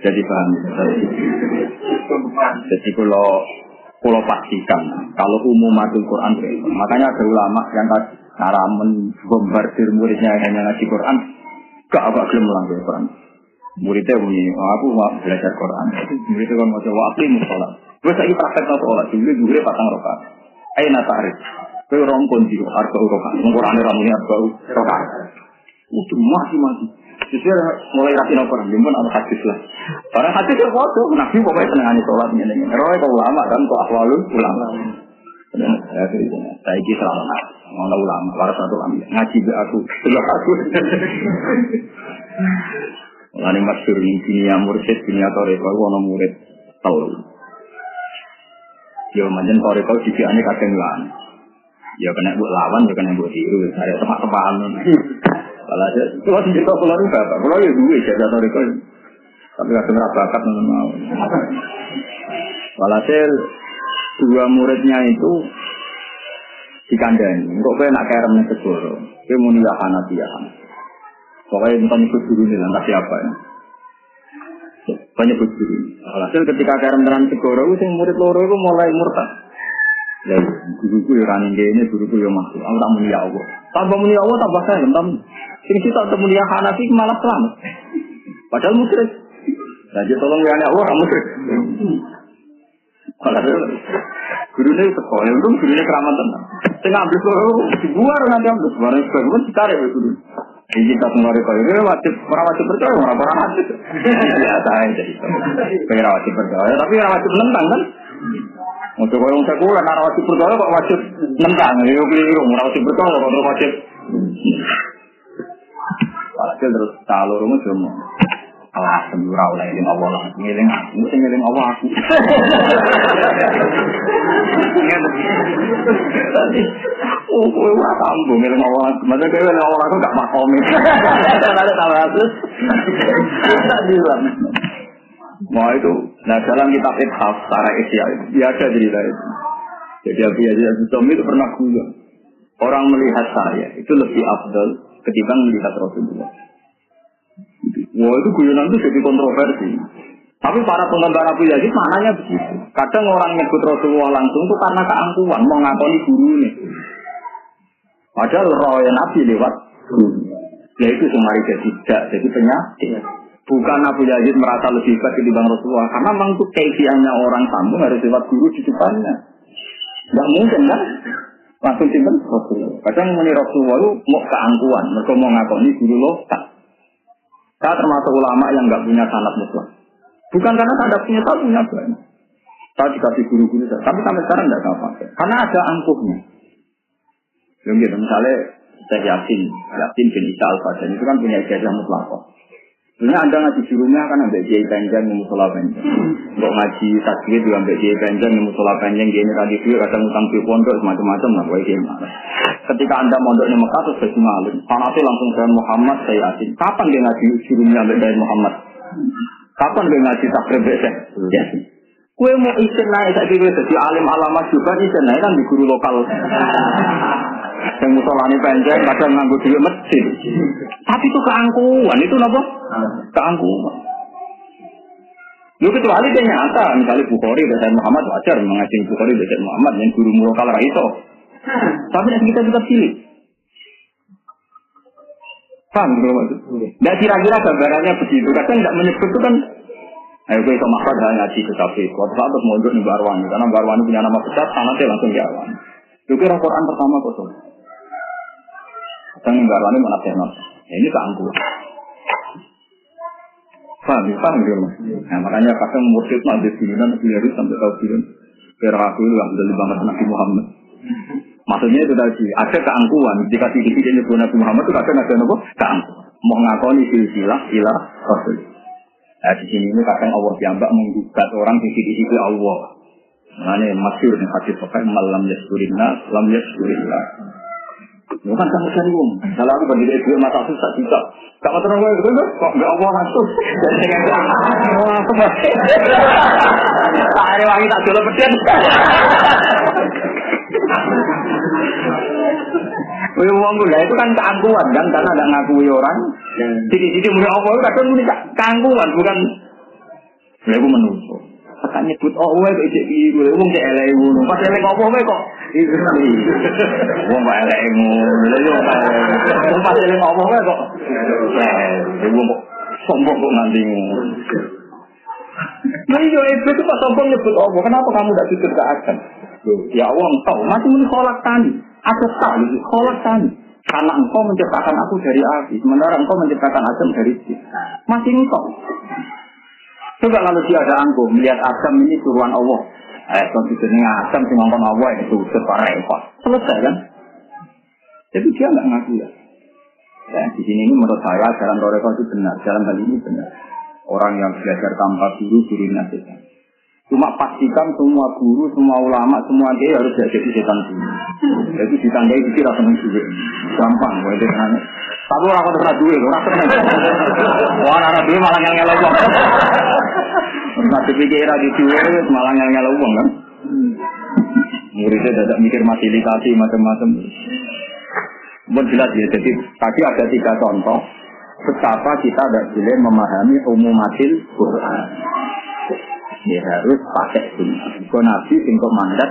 Jadi paham. Jadi kalau kalau pastikan kalau umum madul Quran makanya ada ulama yang cara membombardir muridnya hanya ngaji Quran gak agak gelem ulang Quran. Muridnya bunyi oh, aku mau belajar Quran. Muridnya kan mau coba aku mau sholat. Gue lagi praktek sholat dulu dulu patang rokat ayo nata arif gue rompon di arba rokat Quran ramune arba rokat udah masih masih Justru mulai rapi nopo jimbon ada hadis lah. Barang hadis itu foto, nabi pokoknya seneng ani sholat ini. Roy kau ulama kan, kau ahwalul ulama. Ya, saya ini selama mana ulama, waras satu ulama. Ngaji be aku, sebelah aku. Lalu masyur ini dunia mursyid, dunia toreko, wana murid tahu. Ya manjen toreko ini kadang lawan. Ya kena buat lawan, ya kena buat tiru. Saya tepat-tepat. Kalau aja, itu masih cerita pulau itu bapak. Pulau ya gue jadi atau itu. Tapi kadang nggak bakat mau. Walhasil dua muridnya itu dikandani. Kok gue nak kerem nih segoro. Nilahan hati ya. Pokoknya bukan ikut guru nih, entah siapa ya. Banyak guru. Walhasil ketika kerem tenan segoro, itu murid loro itu mulai murtad. Ya, guruku ya raning ini, guruku ya masuk. Aku tak ya Allah. Tambah muni Allah tambah saya, tambah. Sing kita ketemu dia Hanafi malah selamat. Padahal musyrik. Jadi tolong ya Allah, kamu musyrik. Kalau gurunya sekolah, itu gurunya keramat tenang. Saya ngambil sekolah, dibuar nanti ambil. Barang sekolah, ditarik ya guru. Ini kita semua rekor ini wajib, orang wajib percaya, orang orang wajib. Ya, saya jadi. Pengen wajib percaya, tapi orang wajib menentang kan? Untuk orang sekuler, orang wajib percaya kok wajib nentang. Ya, keliru, orang wajib percaya kok wajib. Walhasil terus kalau rumah cuma kelas sendura oleh eling Allah. Lah ngiling aku sing ngiling Allah aku. Oh kowe ora tambo ngiling Allah aku. Masa kowe ngiling Allah aku gak makomi. Ada tahu aku Nah itu, nah dalam kitab Ithaf, Sarah Isya itu, dia ada cerita itu. Jadi Abu Yazid Al-Bustami itu pernah bilang, orang melihat saya itu lebih afdal ketimbang melihat Rasulullah. Wah itu guyonan itu jadi kontroversi. Tapi para penggemar Abu Yazid maknanya begitu. Kadang orang nyebut Rasulullah langsung itu karena keangkuhan, mau ngakoni guru ini. Padahal roh Nabi lewat guru. Ya itu semari tidak, jadi penyakit. Bukan Abu Yazid merasa lebih hebat ketimbang Rasulullah. Karena memang itu keifiannya orang sambung harus lewat guru di depannya. Tidak mungkin kan? Langsung simpen Rasulullah. Kadang menurut Rasulullah itu mau keangkuhan. Mereka mau ngakoni guru lo tak. Saya termasuk ulama yang nggak punya sanat mutlak. Bukan karena saya punya, saya punya banyak. Saya dikasih guru-guru saya, tapi sampai sekarang tidak saya pakai. Karena ada angkuhnya. Yang gitu, misalnya saya yakin, yakin bin Isa al itu kan punya ijazah mutlak. Sebenarnya anda ngaji gurunya kan ambil kiai panjang di musola panjang. Untuk ngaji tasbih juga ambil kiai panjang di musola panjang. Dia ini tadi dia kadang utang di pondok semacam-macam lah. Wah gimana? Ketika anda mondok di Mekah terus jadi malu. Panasnya langsung dengan Muhammad saya yakin. Kapan dia ngaji gurunya ambil dari Muhammad? Kapan dia ngaji takrib besek? Ya. Kue mau isin naik saya kira jadi alim alamat juga isin naik kan di guru lokal. Yang musolani panjang kadang nganggu duit masjid. Tapi itu keangkuhan, itu apa? Keangkuhan. Lu kecuali dia nyata, misalnya Bukhari dan Muhammad wajar mengaji Bukhari dan Muhammad yang guru lokal itu. Tapi yang kita tetap pilih. Paham gitu maksud? Tidak kira-kira gambarannya begitu. Kadang tidak menyebut itu kan Ayo gue sama Ahmad hanya ngaji ke kafe. Waktu saat terus mondok di Barwani, karena Barwani punya nama besar, sanatnya langsung jalan. Itu kira Quran pertama kosong. Di Barwani mana tenar. Ya, ini keangkuhan. Paham, paham gitu mas. Nah makanya kadang mursyid nanti bilan, bilan sampai tahu bilan. Biar aku itu alhamdulillah banget Nabi Muhammad. Maksudnya itu tadi, ada keangkuhan. Jika sedikit ini Nabi Muhammad itu kadang ada apa? Keangkuhan. Mau ngakoni silsilah ilah Rasul. Nah di sini ini kadang Allah diambak menggugat orang di sisi sisi Allah. Mana masyur nih hadis pakai malam yaskurinna, lam yaskurillah. Bukan kamu cari uang. Kalau aku bagi duit mata susah juga. Kamu tenang gue gitu kok nggak Allah langsung. Dan dengan wah aku masih. Tak ada wangi tak jual pedian. Wih uang gue itu kan keangkuhan kan karena ada ngakui orang. Jadi jadi mulai Allah itu kadang mulai keangkuhan bukan. Ya aku menunggu. Tekan nyebut oh gue kok ijek biru, wong cek elek ngono. Pas elek opo kowe kok itu Wong kok elek ngono. Lha yo pas elek opo kowe kok. Eh, wong kok sombong kok nanti. Nah iya, itu pas sombong nyebut opo. Kenapa kamu tidak jujur ke akan? Ya Allah, engkau masih muni kolak tani. Aku tak kolak tani. Karena engkau menciptakan aku dari api, sementara engkau menciptakan Adam dari si. Masih engkau. Coba kalau dia ada angkuh, melihat Adam ini turuan Allah. Eh, konstitusinya Adam si ngomong Allah itu separah repot. Selesai kan? Jadi dia nggak ngaku ya. Ya, di sini ini menurut saya jalan Toreko itu benar, jalan kali ini benar. Orang yang belajar tanpa guru, guru nasihat. Cuma pastikan semua guru, semua ulama, semua dia harus jadi setan dulu. Jadi ditandai itu tidak seneng juga. Gampang, gue itu Tapi orang kau terus duit, orang seneng. Wah, anak duit malah ngel ngel uang. Masih pikir lagi duit, malah ngel ngel uang kan. Muridnya tidak mikir fasilitasi macam-macam. Bukan jelas ya, jadi tadi ada tiga contoh betapa kita tidak boleh memahami umumatil Quran. Ya harus pakai sunnah. Kau nabi singkok mandat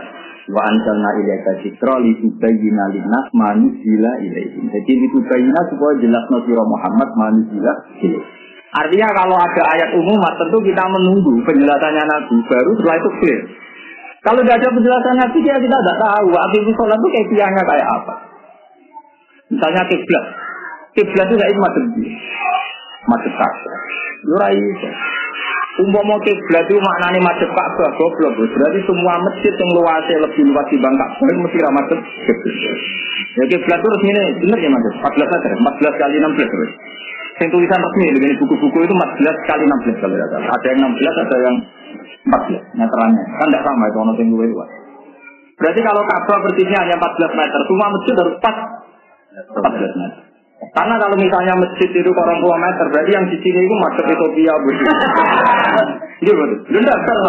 Wa anjalna ilaika dzikra li tubayyana linnas ma nuzila ilaihim. Jadi li tubayyana supaya jelas nasira Muhammad ma nuzila. Artinya kalau ada ayat umum, tentu kita menunggu penjelasannya Nabi. Baru setelah itu clear. Kalau tidak ada penjelasan Nabi, ya kita tidak tahu. Abis sholat itu kayak kayak apa. Misalnya kiblat. Kiblat itu macam Macet Ka'bah. Ora iso. Umpama kiblat itu maknanya macet Ka'bah goblok. Berarti semua masjid yang luasnya lebih luas di Bangka mesti ra macet Ya kiblat itu resmine bener ya Mas. 14 meter, 14 kali 16 terus. Yang tulisan resmi dengan buku-buku itu 14 kali 16 kalau tidak salah. Ada yang 16, ada yang 14 meterannya. Kan tidak sama itu ono yang luas. Berarti kalau Ka'bah bersihnya hanya 14 meter, semua masjid harus 4 14 meter. Karena kalau misalnya masjid itu orang tua meter, berarti yang di sini itu masuk Ethiopia begitu. Iya betul. Tidak kan?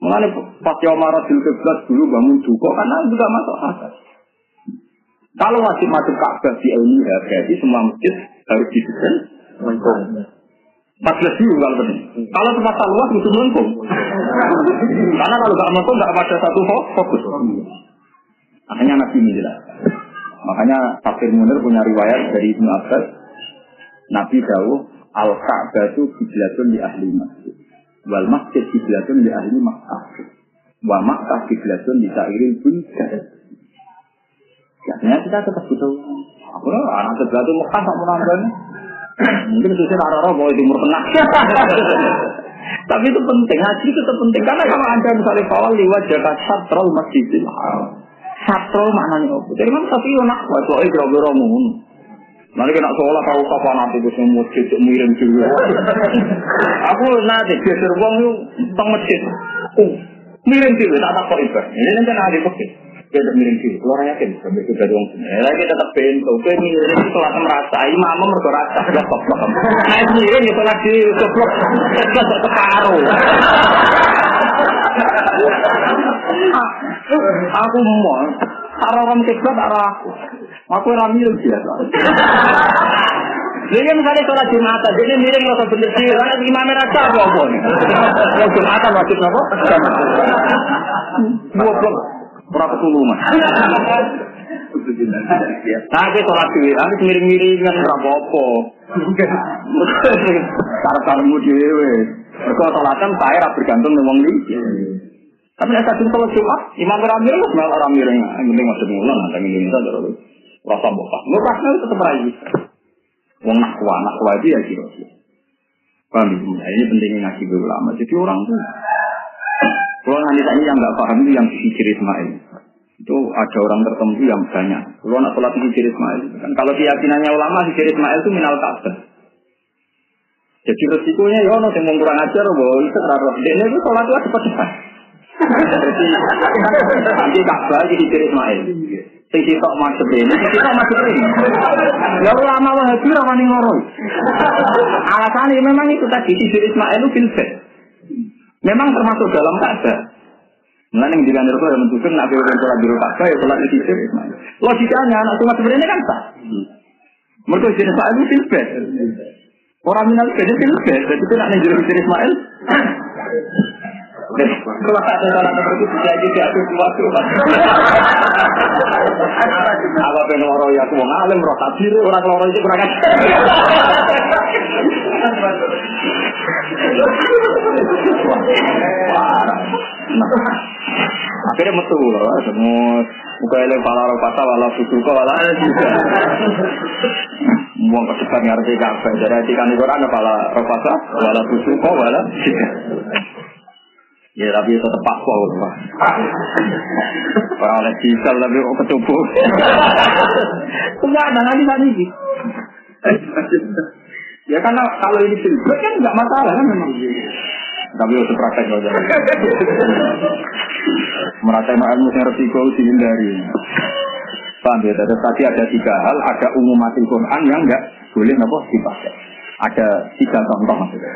Mengenai pas Yomara Kiblat dulu bangun juga karena juga masuk akal. Kalau wajib masuk Ka'bah di ya berarti semua masjid harus didesain Empat belas dulu kalau benar. Kalau tempat luas itu melengkung. Karena kalau nggak melengkung nggak pada satu fokus. Makanya Nabi ini jelas. Makanya Tafsir Munir punya riwayat dari Ibnu Abbas, Nabi Dawuh, Al-Ka'bah itu kiblatun di ahli masjid. Wal masjid kiblatun di ahli Makkah. Wa Makkah kiblatun di sairil bunjar. Ya, kita tetap butuh. Aku anak sebelah itu Mekah tak menambahnya. Mungkin itu saya arah bahwa timur tengah. Tapi itu penting, haji itu penting. Karena kalau anda misalnya kawal lewat jaga satrol masjidil haram. Satro maknanya apa? Jadi kan tapi yo nak wae kok kira-kira ngono. Nanti kena sekolah tahu kapan nanti bisa masjid miring juga. Aku nanti geser wong yo teng masjid. Uh, miring juga tak tak kok Ini nanti ada masjid. Dia udah miring dulu, keluar yakin sampai itu dari orang sini. Lagi tetap gue miring itu sholat merasa, imam mereka rasa, gak kok Naik miring itu lagi keblok, keblok separuh. Aku mau, arah orang kiblat arah aku. Aku ora miring biasa. Jadi misalnya sholat Jumatan, jadi miring lo bener sih, karena imam rasa apa apa nih? Jumatan wajib apa? Dua berapa? Nah, kita sholat dewi, aku miring-miringan berapa apa? Cara-caramu dewe. Mereka sholatan saya bergantung dengan ini. Tapi nek kadung kalau Jumat, imam ramir wis malah ramir yang penting masuk mulan nang Indonesia terus. Rasa bokas. Lu pasnya tetap rai. Wong nakwa, nakwa itu ya kira Paham ya? Ini pentingnya ngaji ulama. Jadi orang tuh kalau nanti tanya yang nggak paham itu yang sihir Ismail. Itu ada orang tertentu yang banyak. Kalau nak sholat Ismail, kan kalau keyakinannya ulama sihir Ismail itu minal kafir. Jadi resikonya ya orang yang kurang ajar, bahwa itu terlalu. Dia itu sholat itu cepat-cepat. Jadi nanti Ka'bah jadi diri Ismail. Sing sitok masuk ini, sing sitok masuk ini. Ya ulama Wahabi rawani ngoro. Alasannya memang itu tadi diri Ismail itu. Memang termasuk dalam Ka'bah. Mulai yang dikantor itu yang menunjukkan nak biru sholat biru Ka'bah ya sholat di sini. Logikanya anak cuma sebenarnya kan sah. Mereka jenis Ismail itu filbet. Orang minal jadi filbet. Jadi itu nak nenjuru Ismail. Kalau ada salah seperti itu jadi diadu sesuatu. Apa pengen loro ya aku mau alim roh orang loro itu kurang ajar. Akhirnya metu loh, semua buka eleng pala pasal wala susu kok wala juga. Mau kesebat ngerti kafe, jadi hati kan Quran pala roh pasal wala susu kok wala Ya tapi tetap paspor Pak. Orang oleh diesel tapi kok ketubuh. Enggak ada nanti sih. Ya karena kalau ini filter kan nggak masalah kan memang. Tapi harus praktek aja. Merasa ilmu yang resiko dihindari. Paham ya? Tadi ada tiga hal, ada umum mati Quran yang nggak boleh nopo dipakai. Ada tiga contoh maksudnya.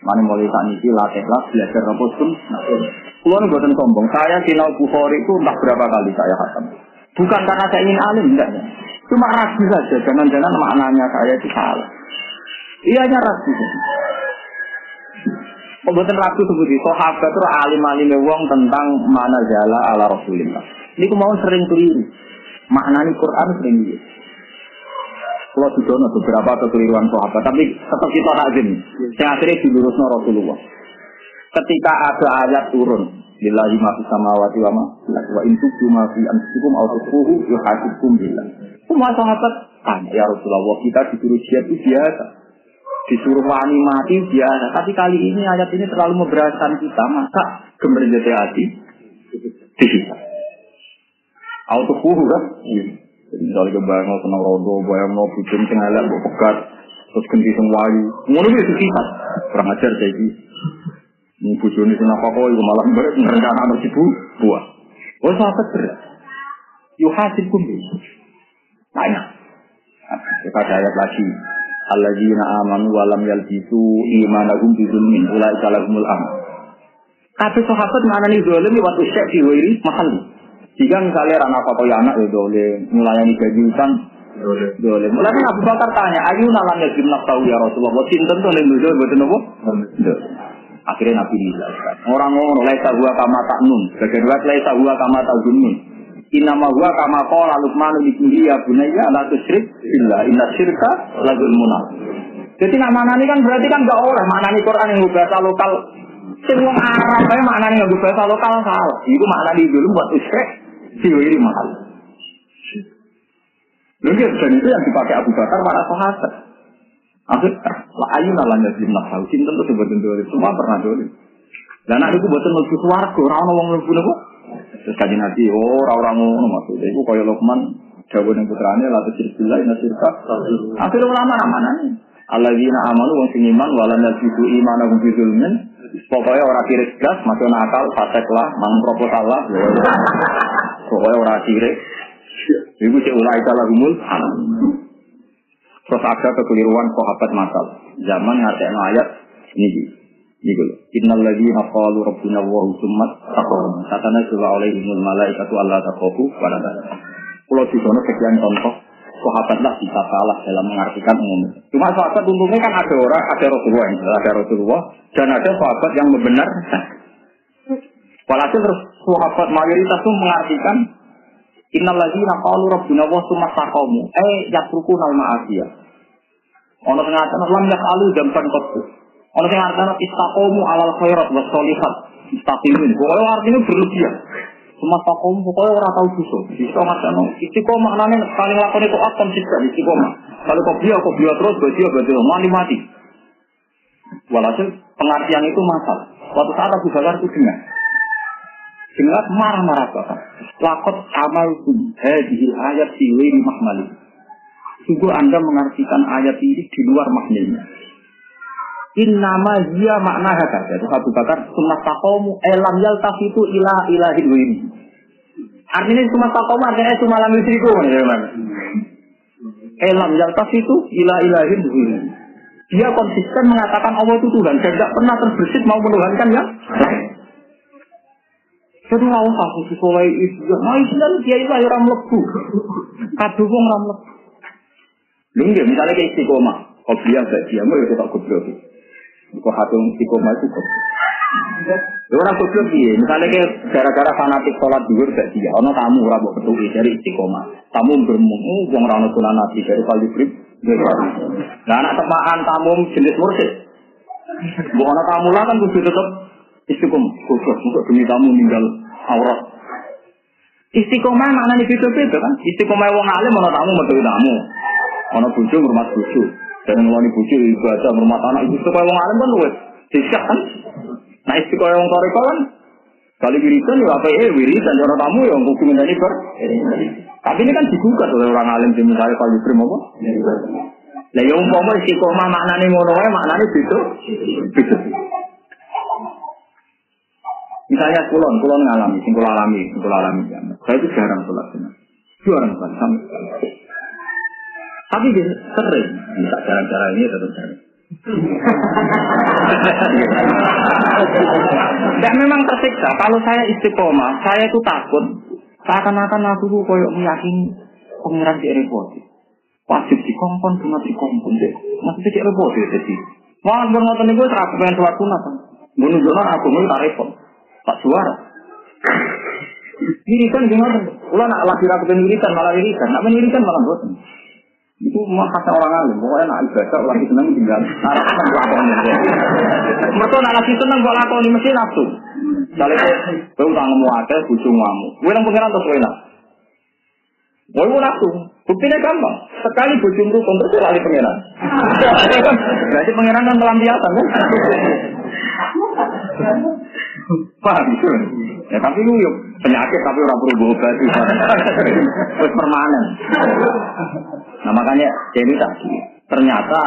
Mana mulai saat ini latih lah belajar apa pun. Kulo nih buatan sombong. Saya sinau Bukhari itu entah berapa kali saya khatam. Bukan karena saya ingin alim, enggak ya. Cuma ragu saja. Jangan-jangan maknanya saya itu salah. Iya ragu. Pembuatan ragu seperti sahabat itu alim alim wong tentang mana jala ala Rasulillah. Ini mau sering keliru. Maknani Quran sering dia. Kalau sudah beberapa kekeliruan sahabat, tapi tetap kita lazim. Yang akhirnya dilurusnya Rasulullah. Ketika ada ayat turun, Lillahi ma fi samawati wa ma wa in tubdu ma fi anfusikum aw tukhfuhu yuhasibkum billah. Semua sahabat tanya ya Rasulullah, kita disuruh jihad itu biasa. Disuruh wani mati biasa, tapi kali ini ayat ini terlalu memberatkan kita, maka gemerjati hati. Aw tukhfuhu kan? Iya. Jadi misalnya kebayang senang rodo, bayang mau bikin sing elek, pegat, terus ganti sing wayu. Ngono itu kita. Kurang ajar gitu. Ini bujoni sing apa kok iku malah ngerencana anak ibu buah. Oh sahabat berat. Yuhasil kumbi. Tanya. Kita ada ayat lagi. Alladzina amanu wa lam yalbisu imanahum bi dzulmin ulaika lahumul amn. Kabeh sahabat mana nih zalim waktu syek di wiri mahal. Jika misalnya rana apa ya anak ya boleh melayani gaji utang boleh. Mulai Abu Bakar tanya, ayu nalan ya tahu ya Rasulullah. Sinten tuh yang dulu betul nopo? Akhirnya Nabi dijelaskan. Orang ngomong, laisa huwa kama ta'nun. Bagian dua, laisa huwa kama ta'zunun. Inama huwa kama qala Luqman ibnihi ya bunayya la tusyrik billah inna syirka la zulmun. Jadi nama ini kan berarti kan gak oleh maknani Quran yang bahasa lokal. Sing wong Arab ae maknani yang bahasa lokal salah. Iku maknani dulu buat usyrik diwiri mahal. Lalu dan itu yang dipakai Abu Bakar para sahabat. Akhirnya, lah ayu nalanya di nafsu, cinta sebutin dulu, semua pernah dulu. Dan anak itu buatan lebih suarga, orang orang lebih nopo. Terus kaji nanti, oh orang orang ngono maksudnya, itu kaya Lokman, jawab yang putranya, lalu cerita ina sirka. Akhirnya ulama mana nih? Alladzina amanu wong sing iman walan yasidu imana hum fi zulmin. Pokoknya orang kiri gas, masuk nakal, fasek lah, mang proposal lah. Pokoknya orang kiri. Ibu cek ulai kalah humul. Terus ada kekeliruan sahabat masal. Zaman ngatain ayat ini. Ini dulu. Innal ladzina qalu rabbuna wa summat taqawum. Satana sura alaihimul malaikatu alla taqafu wa la Kalau di sana sekian contoh sahabatlah bisa salah dalam mengartikan umum. Cuma sahabat untungnya kan ada orang, ada Rasulullah, ada Rasulullah, dan ada sahabat yang benar. Walhasil terus sahabat mayoritas itu mengartikan Innal ladzina qalu rabbuna wa summa taqamu eh yatrukuna al ma'asiyah. Ono ngatana lam yasalu jamban qattu. Ono sing ngatana istaqamu alal khairat was sholihat. Istaqimin. Pokoknya artinya berlebihan. Summa taqamu pokoknya ora tau dosa. Bisa ngatana istiqomah maknane paling lakone kok atom sih istiqomah. Kalau kok dia kok dia terus berarti berarti mati mati. Walhasil pengertian itu masalah. Suatu saat Abu Bakar itu dengar. Dengar marah-marah Bapak. Lakot amal hadihil ayat siwiri mahmali. Sungguh Anda mengartikan ayat ini di luar maknanya. Innama dia makna kata itu Abu Bakar sunnah takomu elam yal ilah ilahin wini. Artinya cuma takomu artinya cuma lam yusriku. Elam yal ilah ilahin wini. Dia konsisten mengatakan Allah itu Tuhan dan tidak pernah terbersit mau menuhankan lain. Jadi usah khusus soleh itu. Nah Islam dia itu orang lebu. Kadu wong ram misalnya kayak istiqomah. Kau biasa dia mau itu tak goblok. Kau hati istiqomah itu goblok. Orang goblok dia. Misalnya kayak gara-gara fanatik sholat duhur gak dia. Ono tamu ora mbok ketui dari istiqomah. Tamu bermung, oh, wong ora ono sunan nabi dari kali brib. Nah anak temaan tamu jenis mursid. Bukan tamu lah kan kudu tetep istiqomah. Khusus untuk demi tamu meninggal aurat. Istiqomah mana nih beda-beda kan? Istiqomah wong alim mana tamu metu tamu. Ana bojo ngurmat bojo. Dan ngeloni bojo ibadah ngurmat anak itu istiqomah wong alim kan luwes. Sisak kan? Nah istiqomah wong toriko kan Kali wiridan ya apa eh wiridan orang tamu yang kudu ngenteni ber. Tapi ini kan digugat oleh orang alim di misalnya kalau diberi apa? Lah ya umpama istiqomah maknane ngono wae maknane beda. Beda. Misalnya kulon, kulon ngalami, sing alami, sing kula alami ya. Saya itu jarang sholat sunnah. Jarang sama sekali. Tapi dia sering, bisa cara-cara ini tetap sering. Dan memang tersiksa. Kalau saya istiqomah, saya itu takut. Seakan-akan aku tuh koyok meyakini pengiran di repot. Wajib dikongkon, cuma dikongkon deh. Maksudnya cek repot ya jadi. Wah, ngoten niku ora pengen sholat sunat. Menunjukkan aku mau tak repot. Tak suara. Irisan gimana? Ulah nak lagi rakyat penirisan malah irisan. Nak penirisan malah bosan. Itu mah kata orang alim. Pokoknya nak ibadah lagi seneng tinggal. Narap kan lakoni. Mereka nak lagi seneng buat lakoni mesti nafsu. Misalnya kau utangmu ada, bujung kamu. Gue nang pengiran terus enak. Mau ibu nafsu. Buktinya gampang. Sekali bujung rukun terus lali pengiran. Berarti pengiran kan pelampiasan kan? Paham gitu. Ya tapi lu yuk penyakit tapi orang perlu obat Terus permanen. Nah makanya jadi tadi ternyata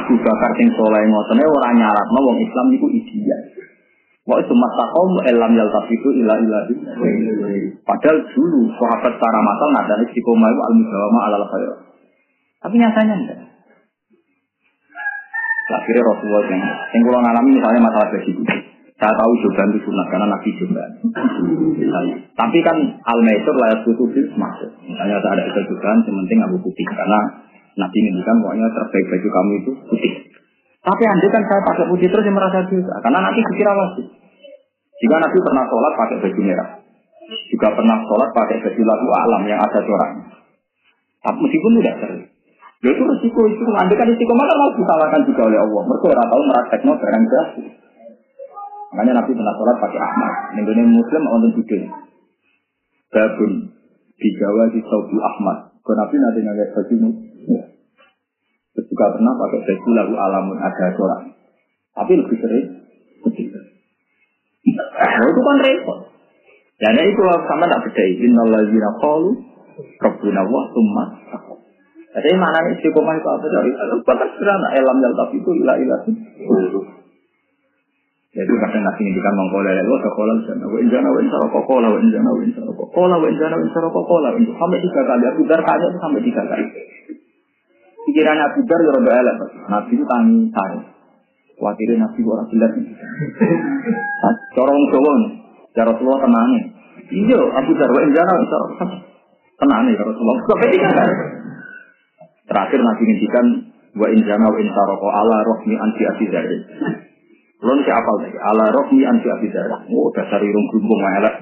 Abu Bakar sing soleh ngoten orang nyarat wong Islam itu ideal. Wa itu masakom elam tapi itu ilah ilah Padahal dulu sahabat secara masal nada istiqomah itu al mujawama alal khair. Tapi nyatanya enggak. Akhirnya Rasulullah yang, yang kalau ngalami misalnya masalah gaji saya tahu joban itu sunnah karena nabi. Misalnya. Tapi kan al maisur layak tutup masuk. Misalnya ada ada joban, yang penting aku putih karena nabi kan pokoknya terbaik baju kamu itu putih. Tapi anda kan saya pakai putih terus yang merasa juga karena nanti dikira wajib. Jika nabi pernah sholat pakai baju merah, juga pernah sholat pakai baju lagu alam yang ada coraknya. Tapi meskipun tidak sering. Ya itu resiko itu. Anda kan resiko maka mau disalahkan juga oleh Allah. Mereka orang tahu merakteknya barang jahil. Makanya Nabi pernah sholat pakai Ahmad. Ini Muslim untuk judul. Babun di Jawa di Saudi Ahmad. Kalau Nabi nanti nggak baju ya. Terus juga pernah pakai baju lagu alamun ada sholat. Tapi lebih sering Nah, itu kan repot. Dan itu sama tak beda. Innalladzina qalu Rabbuna wa summa Jadi mana istiqomah itu apa? Bahkan sederhana. Elam yal tapi itu ilah ilah. Yaitu kadang nasi ngendikan mengkola ya lo sekolah sana wa injana wa insara kokola wa injana wa insara kokola sampai tiga kali Abu Dar itu sampai tiga kali. Pikiran Abu Dar ya roda elek. Nabi itu tangi saya. Khawatirnya Nabi orang jelas. Corong Jawa. Ya Rasulullah tenangnya. Iya Abu Dar wa injana wa insara tenangnya ya Rasulullah. Sampai tiga kali. Terakhir Nabi ngendikan wa injana wa insara ala rohmi anti. Belum si apal lagi. Ala rohmi anti abidarah. Oh, dasar irung gumbung elek.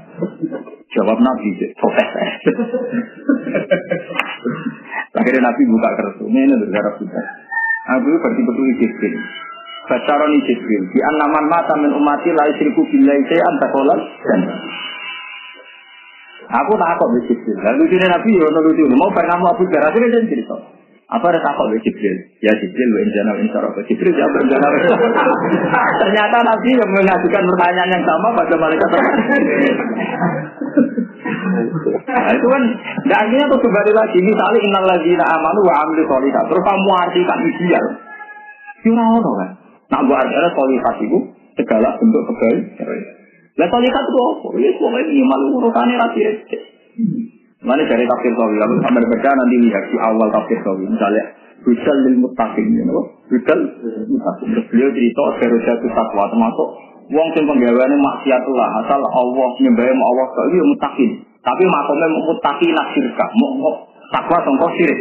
Jawab Nabi, protes. Akhirnya Nabi buka kertas. Ini ini bergarap juga. Aku berarti betul Jibril. Bacaroni Jibril. Di anaman mata min umati la isriku billahi sayan takolan. Dan Aku tak kok Jibril. Lalu sini Nabi, ya, lucu. Mau pernah mau Abu Dhar. Akhirnya dia cerita. Apa ada takut oleh Jibril? Ya Jibril, wa injana wa insara Jibril injana wa Ternyata Nabi yang mengajukan pertanyaan yang sama pada malaikat Nah itu kan, dan akhirnya tuh kembali lagi, misalnya innal ladzina amanu wa amilu sholihat, terus kamu artikan ideal. Kira ono kan? Nah, buat artinya sholihat itu segala bentuk kebaikan. Lah sholihat itu apa? Ya, semuanya iman urutannya rapi Mana dari tafsir sawi, lalu sampai baca nanti lihat di awal tafsir sawi. Misalnya, Hudal lil mutakin, you know? Hudal mutakin. Beliau cerita, Ferujatu takwa, termasuk Wong sing penggaweane maksiatullah asal Allah nyembah Allah kok iki mutakin. Tapi makome mutaki nasirka, mau takwa sangka sirik.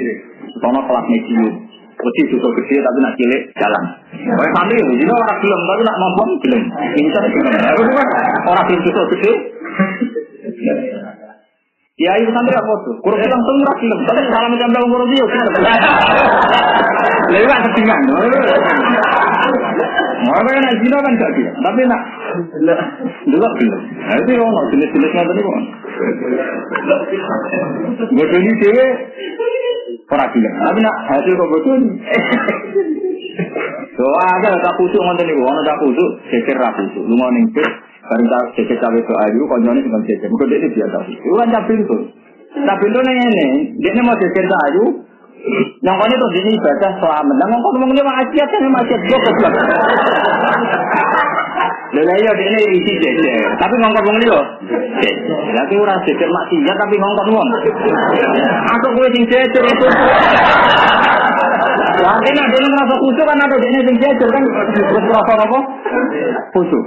Sono kelas medium. Wedi dosa gede tapi nak cilik jalan. Kayak santri itu, jadi orang gelem tapi nak mampu gelem. Gelem. Orang sing dosa gede. Ya itu santri apa tuh? Kurang langsung film. Tapi salam dalam kurang dia. Lewat ketinggalan. Mau apa yang zina kan gak dia. Tapi nak dulu film. Nah itu orang jenis-jenisnya tadi kok. Bodoh ini dewe orang film. Tapi nak hasil kok bodoh ini. Ada tak kusuk ngonten niku, ana tak kusuk, geger ra kusuk. Lunga ning Bareng tak cek cawe ke ayu, konyolnya dengan cek. Mungkin dia biasa. Itu kan cap pintu. Cap pintu nih ini, dia mau cek ke ayu. Yang kau itu ini ibadah selamat. Yang kau ngomong dia maksiat kan maksiat gue keblok. Lha iya dene isi jejer, tapi ngongkon wong liya. Lah ki ora jejer maksiat tapi ngongkon wong. Aku kowe sing jejer itu. Nanti nak dene merasa khusyuk kan ada dene sing jejer kan merasa apa? Khusyuk.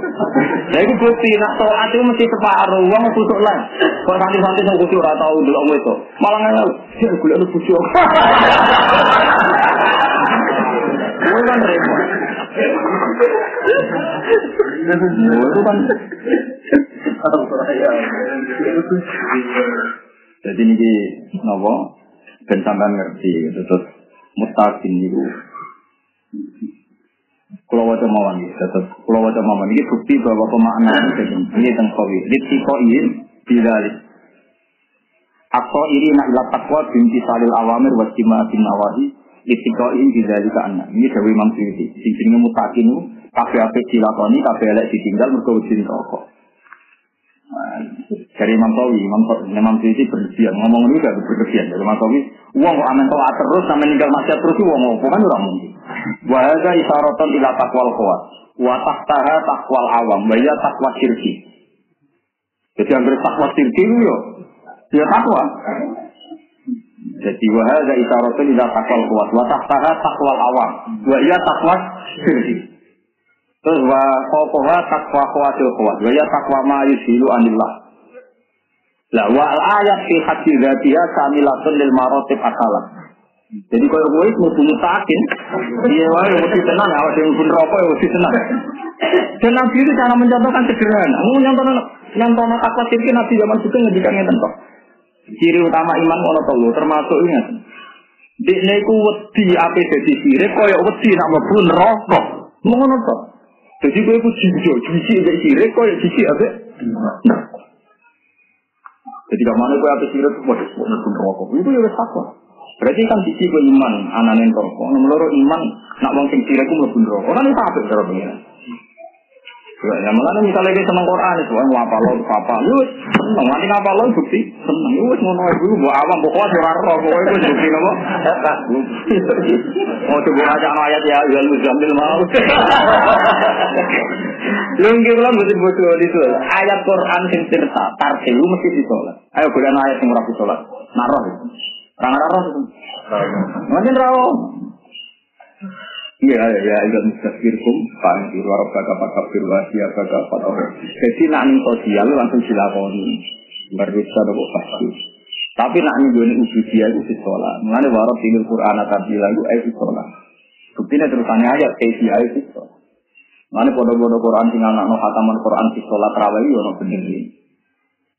Lah iku bukti nak taat itu mesti separuh wong khusyuk lah. Kok santai-santai sing khusyuk ora tau ndelok itu. Malah ngel, sik golek khusyuk. Jadi ini nopo dan sampai ngerti gitu terus mustaqim itu kalau wajah mawon gitu terus kalau wajah mawon. Ini bukti bahwa pemaknaan ini tentang kawi litikoin bila Atau iri nak ila takwa binti salil awamir wa bin nawahi litikoin bila lika anak ini dari Imam Syuuti sing jenenge mutakin kafe ape dilakoni kafe elek ditinggal mergo wedi rokok. Dari Imam Tawi, Imam Syuuti berlebihan ngomong ini gak berlebihan dari Imam Tawi uang kok aman tawa terus sampai ninggal maksiat terus uang mau kan orang mungkin. Wahada isyaroton ila takwal kuat wa tahtaha takwal awam wa ya takwa syirki. Jadi yang takwa syirki itu yo ya takwa jadi wahada isyaratun ila takwal kuat. Wa tahtaha takwal awam. Wa iya takwa sirri. Terus wa kokoha takwa kuatil kuat. Wa iya takwa ma yusilu anillah. Lah wa al ayat fi hati dzatiha kamilatun lil marotib akalah. Jadi kalau gue itu mesti mutakin, dia wae mesti tenang, awak yang pun rokok ya mesti tenang. Dan Nabi itu cara mencontohkan sederhana. Mau nyontohkan nyontohkan takwa sirki Nabi zaman itu ngedikannya tentu. Ciri utama iman ngono to termasuk ingat. Dikne iku wedi ape dadi sirik kaya wedi nak mlebu neraka. Ngono to. Jadi kowe iku jijo, jiji mek sirik kaya jiji ape? Jadi kamane kowe ape sirik waduh mlebu neraka. Itu ya wis takwa. Berarti kan sisi kowe iman, anane neraka. Nomor iman nak wong sing sirik ku mlebu neraka. Ora nek apik cara pengen. Ya malah misalnya dia seneng Quran itu, mau apa lo, apa lu seneng, nanti apa lo bukti seneng, lu mau nol dulu, mau awam, mau kuat suara roh, mau itu bukti nopo, mau coba aja ayat ya, ya lu sambil mau, lu nggak bilang betul betul di situ, ayat Quran sing cerita, tartil lu mesti disolat, ayo boleh ayat yang rapi sholat, naroh, orang naroh, mungkin rawo, Iya, ya, ya, mustafirkum, panggil warab kakak pakak firwasiya kakak pakak. Jadi nak nih sosial langsung dilakoni, berusaha nopo pasti. Tapi nak nih gue nih dia itu sekolah. Mengenai warab tinggal Quran atau bilang itu eh sekolah. Buktinya terusannya aja, dia itu sekolah. Mengenai bodoh-bodoh Quran tinggal nak no hataman Quran di sekolah terawih, ono bener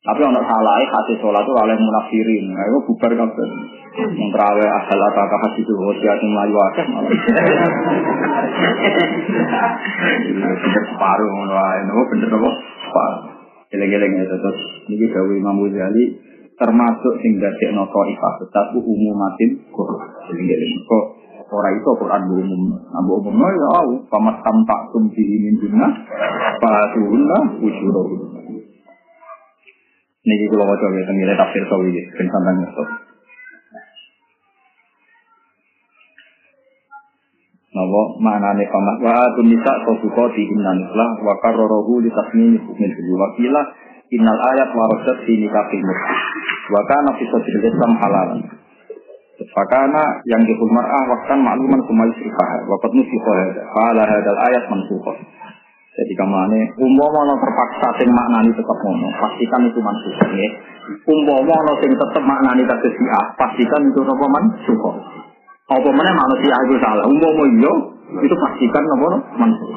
tapi orang salah, hati sholat itu oleh munafirin. Nah, itu bubar kan. Yang terawih asal atau kakak itu, wajah yang melayu akeh malah. Bener separuh, ini bener apa? Separuh. Geleng-geleng ya, terus. Ini Dawi Imam Ghazali termasuk sing dadek no ta'ifah tetapi umumatin. Geleng-geleng. Kok ora itu Quran umum. Ambo umum no ya, pamas tampak tumpi min dunnah, fatuhunna ujurahunna. Niki kula waca ya tengene tafsir sawi ya, ben sampean ngerti. Nawa maknane pamat? Wa tunisa sosukoti innanislah wa karrohu li tasmini min fil wakila innal ayat warasat fi nikahil murti wa kana fi sadril halalan. Fakana yang dihul mar'ah waktan makluman kumai sifah wa qad nusikha hada qala hadal ayat mansukha jadi kamane umpama ana terpaksa sing maknani tetep ngono, pastikan itu mansuh ya. Umpama ana sing tetep maknani tegese A, pastikan itu apa mansuh. Apa meneh manusia itu salah. Umpama iya, itu pastikan apa mansuh.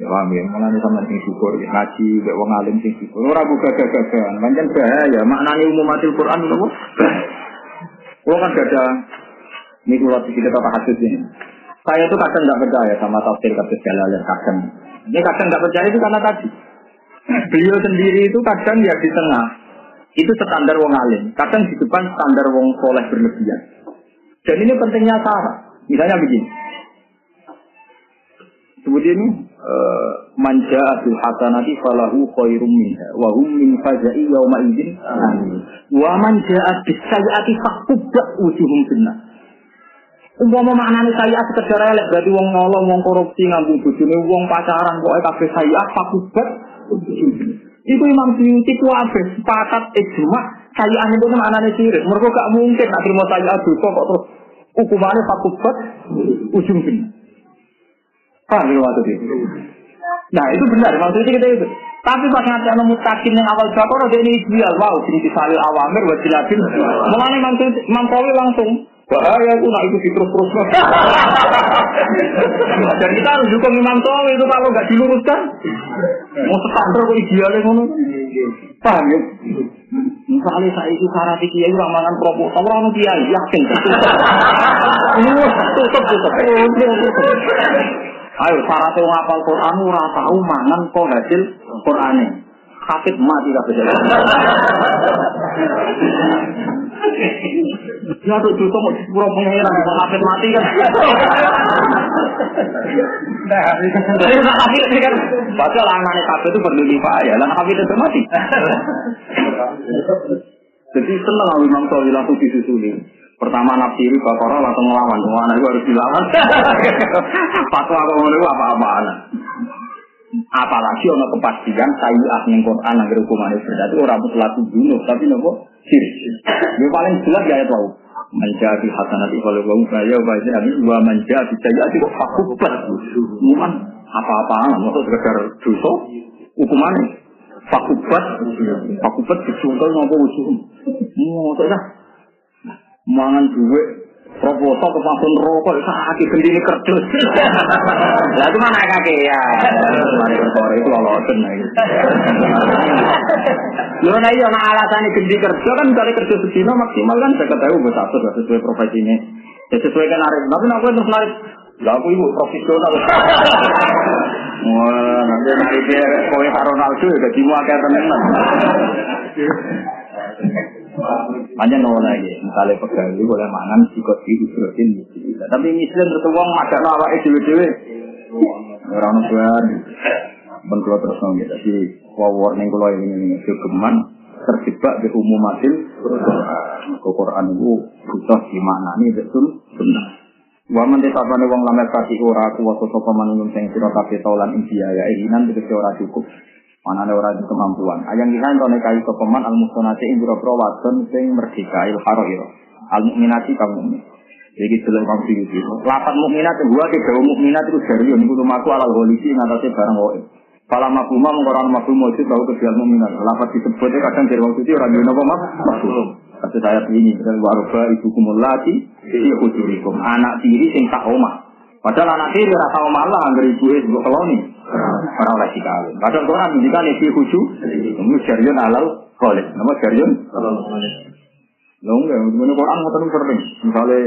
Ya paham ya, malah sama sing syukur, ya. ngaji, mbek wong alim sing syukur. Ora buka gagagan, pancen bahaya. Maknani umumatil Quran nopo? Wong kan gak ada ini kalau kita kata hadis ini. Saya itu kadang nggak percaya sama tafsir kata Jalalain kadang. Ini kadang nggak percaya itu karena tadi. Beliau sendiri itu kadang ya di tengah. Itu standar wong alim. Kadang di depan standar wong soleh berlebihan. Dan ini pentingnya cara. Misalnya begini. Kemudian ini uh, manja abil hasanati falahu khairum minha wa hum min fazai yawma idzin wa manja abis sayyati faqtubba wujuhum finnar Umpama maknane saya sekedar elek berarti wong nolong, wong korupsi ngambung bojone wong pacaran pokoke kabeh saya fakubat. Iku Imam Suyuti ku abe sepakat ijma saya ane itu maknane sirik. Mergo gak mungkin nak terima saya dosa kok terus hukumannya fakubat ujung bin. Paham waktu itu? Nah itu benar maksudnya kita itu. Tapi pas nanti ada mutakin yang awal bakor ada ini ideal. Wow, jadi disalil awamir buat jilatin. Mengenai Imam Sawi langsung Bahaya aku nak ikut terus-terus. Dan kita harus dukung Imam Tol itu kalau nggak diluruskan. Mau standar kok idealnya ngono. Paham ya? Misalnya saya itu syarat kiai ramalan proposal orang kiai yakin. Tutup tutup tutup. Ayo syaratnya ngapal Quran ora tahu mangan kok hasil Qurane. Hafid mati kabeh. Ya tuh juta mau sepuluh pengeran hafid mati kan. Nah, jadi nak hafid kan. Padahal anaknya kabeh itu berlimpah ya, lan hafid itu mati. Jadi seneng aku Imam Sawi langsung disusuli. Pertama nafsiri bakara langsung ngelawan. Wah, anak itu harus dilawan. Fatwa kok ngono apa-apaan. Apalagi ono kepastian sayyid ning Quran nang hukumane berarti ora mutlak bunuh, tapi nopo sir. Yang paling jelas ya itu. Menjadi hasanati kalau wa saya wa jadi wa menjadi sayyati fakubat. Muman apa-apaan, maksud sekedar dosa hukumannya fakubat fakubat disungkel nopo usuh. Mau mangan duit proposal ke pasun rokok sakit sendiri kerdus. Lah itu mana kakek ya. Mari berkore itu lolosen Lho nah iya nah alasannya gede kerja kan misalnya kerja sedino maksimal kan saya ketahui buat satu sesuai profesi ini ya sesuai kan narik tapi aku terus narik lah aku ibu profesional. Wah nanti nariknya kowe Ronaldo ya jadi mau kayak temen hanya nol lagi, misalnya pegawai boleh mangan sikot di usrotin Tapi miskin terus uang makan nawa itu dewe orang tuan bentuk terus nong gitu. Jadi warning kalau ini ini kegeman terjebak di umumatil Quran itu butuh di mana nih betul benar. Wa man desapane wong lamer kasih ora kuwasa sapa manungsa sing sira kabeh taulan india ya inan tegese ora cukup. Mana ada orang kemampuan. Ayang kita itu nekai sopeman al mustonati ing biro biro wadon sing merdeka il haroiro. Al mukminati kamu mukmin. Jadi jelas kamu sih. Lapan mukminat gua ke jauh mukminat itu dari yang itu rumahku alal polisi ngatasi barang wae. Kalau makuma mengkoran makuma itu tahu kejual mukminat. Lapat disebutnya kadang dari waktu itu orang di nopo mak makhluk. Kasus ayat ini dan warga ibu kumulati iya kujurikum anak tiri sing tak omah. Padahal anak tiri rasa omah lah anggar ibu itu koloni. Orang lagi kawin. Padahal Quran menunjukkan ini khusu. Ini syariun alal kholid. Nama kholid. Lalu enggak, ini Quran sering. Misalnya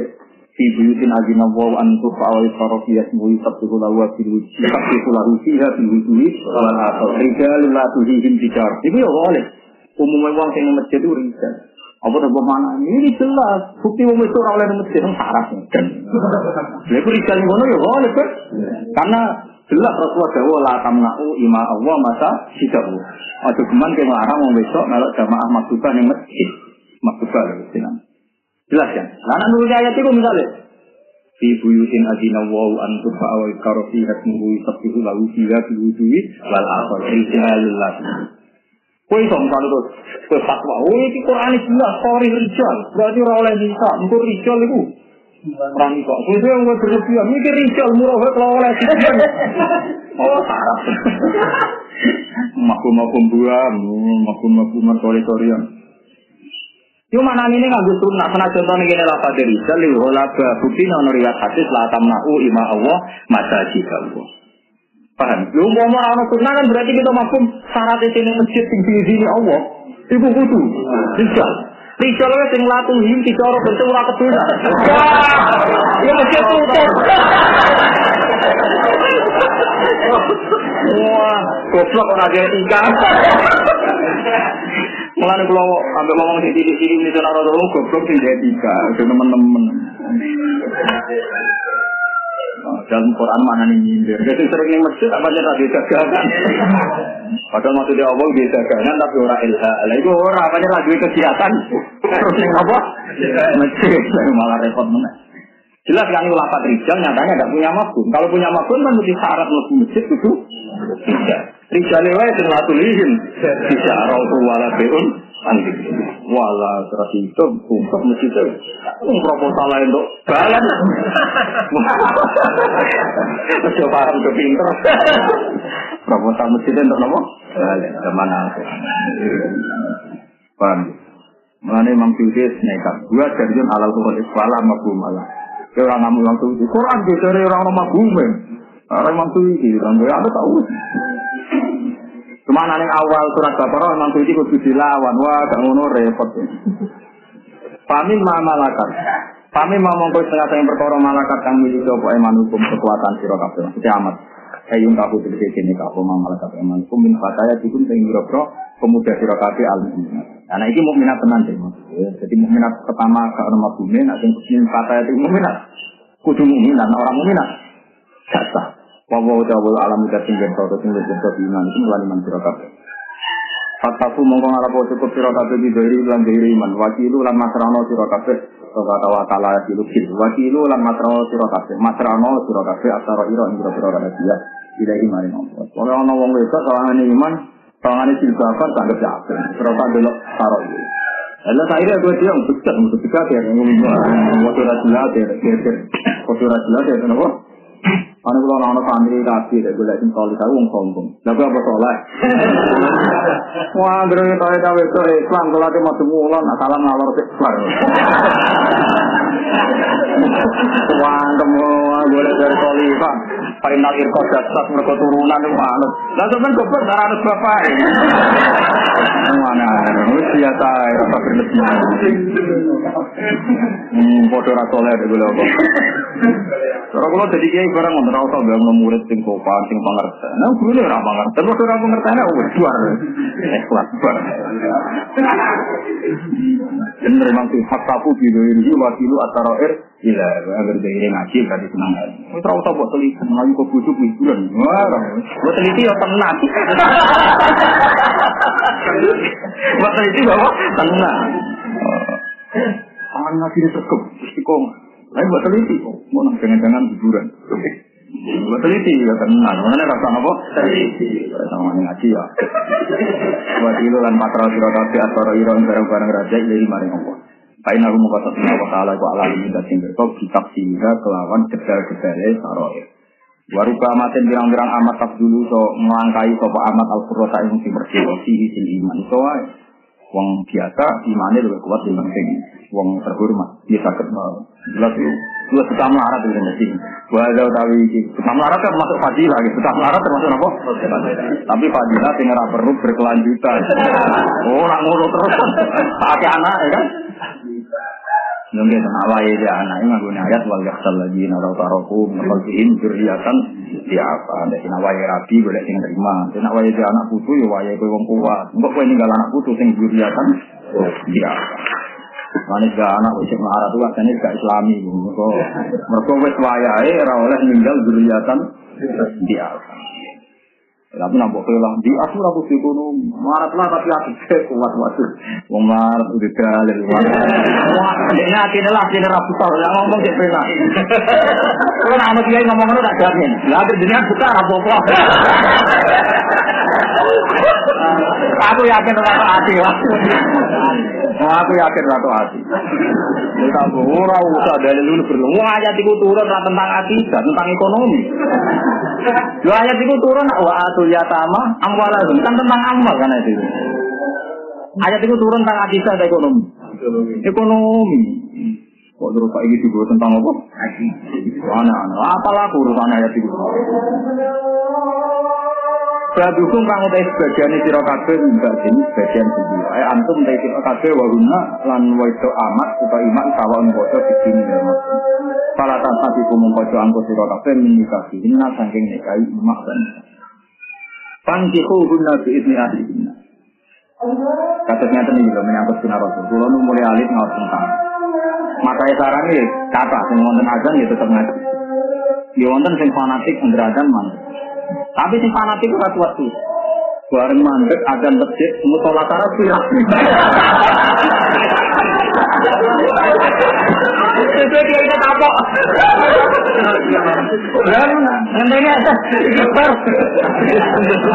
fi buyutin azina wa an turfa wa yusara fi yasmu yusabbihu lahu wa fil wujud yusabbihu lahu fiha fil wujud wal asal la tuhihim tijar itu ya boleh umumnya uang yang masjid itu rijal apa tak mana ini jelas bukti umum itu oleh masjid itu syarat kan itu rijal yang ya boleh kan karena Jelas Rasulullah Jawa la tamna'u ima Allah masa sidahu. Aja geman ke ngarang wong besok melok jamaah maktuba ning masjid. Lho sinan. Jelas ya. Lah nek nurut ayat itu misalnya fi buyutin adina wa an tufa wa yukaro fi hatmuhu yusabbihu lahu fiha wal akhir rijalullah. Kowe iso misalnya terus kowe fatwa, oh iki Quran jelas sorry rijal. Berarti ora oleh bisa, engko rijal iku Orang kok. Itu yang gue berlebihan. Mikir rijal murah kalau oleh sekian. Oh, sarap. Makum-makum buah, makum-makum kore-korean. Yo mana ini nggak gue sunnah. Sana contoh nih gini lah pada rijal. Lihat laba bukti nono riwayat hadis lah tamna'u ima Allah masajid Allah. Paham? Lu mau mau orang sunnah kan berarti kita makum syarat di sini masjid tinggi sini Allah. Ibu kudu. Rijal. Rijal wis sing latuhim dicara bentuk ora keduna. Ya mesti tutup. Wah, goblok ora ada etika. Mulane kula ambek ngomong sing titik-titik ini ora ora goblok sing etika, teman-teman. Dalam Quran mana nih nyindir. Jadi sering yang masjid apa aja tadi dagangan. Padahal maksudnya Allah dia dagangan tapi orang ilha. Lah itu orang apa aja lagi kegiatan. Terus yang apa? Masjid malah repot mana. Jelas kan lapat rijal nyatanya nggak punya mafhum. Kalau punya mafhum kan mesti syarat mesti masjid itu. Tidak. Rijal lewat yang latulihin. Bisa rautu wala beun. Wala terus itu untuk masjid itu. Proposal lain untuk balan. Masih paham ke pinter. Proposal masjid untuk apa? Balan. Ke mana? Paham? Mulane Imam Suyuti nekat. Dua jadian alal Quran isfala mabum malah. Orang ngamu Imam Suyuti. Quran dari orang nama mabum. Orang Imam Suyuti. Orang gue ada tahu. Cuma nang awal surat Baqarah Imam Suyuti kudu dilawan. Wah, gak ngono repot. Pamin ma malakat. Pamin ma mongko setengah setengah perkara malakat kang miliki apa eman hukum kekuatan sira kabeh. Kiamat. Ayun kafu tegese kene kafu ma malakat eman hukum min fataya dikum sing biro pemuda sira kabeh al Nah, ini mukminat tenan deh. Ya, jadi mukminat pertama ke orang bumi, nah yang min fataya itu mukminat. Kudu mukminat, orang mukminat. Jasa. Wawa jawab alam udah tinggal tuh tinggal jadi iman itu melalui man sira kabeh. Fatafu mongko ngarapo cukup sira kabeh di dari lan dari iman. Wakilu lan masrano sira kabeh kata wa taala kilu kil. Wakilu lan masrano sira kabeh. Masrano sira kabeh asara ira ing sira rahasia. Ila iman Allah. Wong ana wong wedok sawangane iman, sawangane jilbaban tanggap jabe. Terus tak delok karo iki. Lalu akhirnya gue dia betul, betul juga ya, ngomong waktu rasulah ya, waktu rasulah ya, kenapa? Ane kula ana santri rapi dek golek sing saleh tahu wong sombong. Lah apa saleh? Wah, ndere tae tae to Islam kula te madu mulon salam ngalor bar. Wah, temu golek dari Pak. Parinal irko dasar mereka turunan itu anut. Lah sampean goblok ora anut bapak. Mana? Biasa rasa berlebihan. Hmm, padha ra saleh dek golek apa. Kalau kalau jadi kiai barang ngono ora usah murid sing sopan sing pangerten. Nah gurune ora pangerten, terus ora pangertene wis duar. Ikhlas bar. Bener memang sing hakafu bidu ini wakilu atarair ila agar dari ngaji berarti senang. Wis usah buat teliti melayu kok busuk hiburan. Wah, buat teliti ya tenang. Buat teliti bawa tenang. Aman ngaji sekep, istiqomah. Tapi buat teliti, mau nang jangan-jangan hiburan. Buat teliti ya tenang, mana rasa apa? Teliti, sama ngaji ya. Buat itu lan patra sira kabeh atara ira barang-barang raja dari maring Allah. Kain aku mau kata Allah wa taala ku ala ini dan tinggal kau kitab sehingga kelawan gedal-gedale saroir. Waruka amatin birang-birang amat tak dulu so melangkai sopa amat al furrota yang si bersih si iman so wong biasa imannya lebih kuat dibanding wong terhormat. Dia sakit mau. Jelas itu. Dua suka melarat itu mesti. Bahasa utawi ini. Suka melarat kan masuk fadilah gitu. Suka melarat termasuk apa? Tapi fadilah tinggal perlu berkelanjutan. Oh orang ngono terus. Pakai anak ya kan Mungkin awal ya anak ini ngaguni ayat wal yaksal lagi narau taroku juriatan di apa ada sing awal rapi boleh sing terima. Sing awal ya anak putu ya waya kowe wong kuat. Mbok kowe ninggal anak putu sing juriatan di apa. Manis gak anak wis melarat tuh katanya gak islami mereka mereka wis wayahe ora oleh ninggal juriatan di apa tapi nampak kelah di aku aku sih kuno marat lah tapi aku kuat waktu wong marat udah dalil wah ini akhirnya lah akhirnya rapi tau yang ngomong sih pernah kalau nama ngomong itu tak jamin. Lah akhir jenengan buka rapi aku yakin ratu hati aku yakin ratu hati. Ini kamu ora usah dalil dulu perlu wah ayat itu turun tentang hati tentang ekonomi. Dua ayat itu turun wa atul yatama amwalahum kan tentang amal kan itu. Ayat itu turun tentang akisa dan ekonomi. Ekonomi. Kok terus Pak ini juga tentang apa? Anak-anak. Apalah urusan ayat itu. Badukum kang utai sebagian sira kabeh mbak ini sebagian siji. Ae antum utai sira kabeh wa lan wedo amat supaya iman sawon bodo bikini ya mas. Para tanpa iku mengkoco angko sira kabeh menikah hina saking nikahi imak dan Pangkihu guna biizni ahlihinna. Kasusnya itu nih, menyangkut sinar rasul. Kalau mulai alit ngawat tentang. Maka saran ini kata, sing wonten azan ya tetap ngaji. Ya wonten sing fanatik azan mantek. Tapi sing fanatik itu kuat tuh. Bareng mandek adan masjid, musola tara pirah. Itu dia itu. Dan ngenteni aja gebar.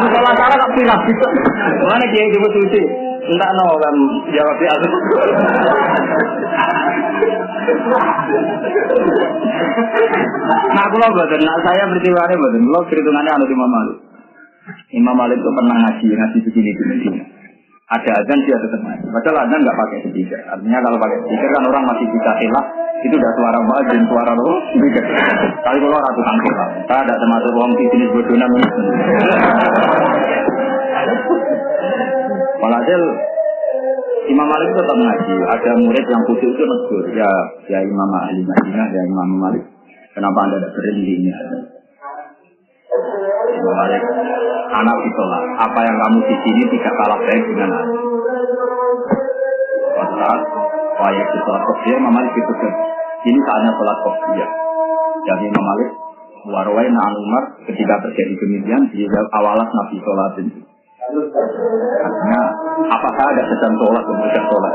Musola tara tak pirah. Mana dia itu betul Enggak no kan jawab dia. Nah, kalau boten, nah saya bertiwari boten, kalau perhitungannya ada Imam Malik. Imam Malik itu pernah ngaji, ngaji begini di Medina. Ada azan dia tetap ngaji. Padahal azan nggak pakai speaker. Artinya kalau pakai speaker kan orang masih bisa hilang. Itu udah suara muadzin, suara roh, speaker. Tapi kalau ratu tangkir, saya ada termasuk uang di sini bodoh Walhasil Imam Malik tetap ngaji. Ada murid yang khusus itu negur. Ya, ya Imam Ali Madinah, ya Imam Malik. Kenapa anda tidak berhenti Imam Malik, anak ditolak. Apa yang kamu di sini tidak kalah baik dengan aku. Saat di sholat kopiah, Imam Malik kan. Ini saatnya sholat kopiah. Jadi Imam warwai na'an Umar, ketika terjadi demikian, dia awalas Nabi sholat itu. Artinya, apa ada sedang sholat, kemudian sholat.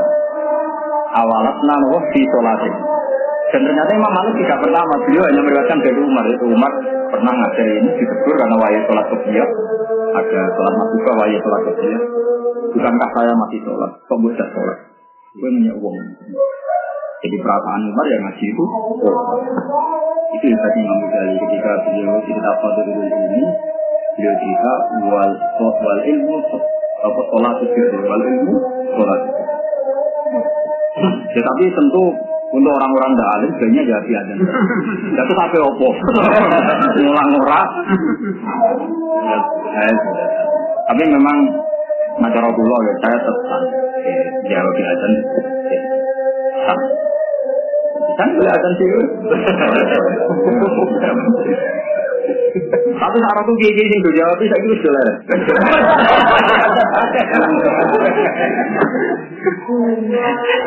Awalas na'an di sholat itu. Dan ternyata Imam Malik tidak pertama, beliau hanya meriwayatkan dari Umar. Itu Umar pernah ngajar ini ditegur karena wajib sholat kebiak. Ada sholat masuka wajib sholat kebiak. Bukankah saya masih sholat? Kok bisa sholat? Gue punya uang. Jadi perasaan Umar yang ngaji itu, oh, itu yang tadi Imam Ghazali ketika beliau cerita pada dulu ini, beliau cerita wal wal ilmu apa sholat itu wal ilmu sholat. Tetapi tentu untuk orang-orang tidak alim, sebenarnya jadi aja. Sampai opo. Ngulang ora. Tapi memang Macara ya, saya tetap jawab di azan. Kan boleh azan sih. Tapi saat aku gigi sing jawab saya sudah.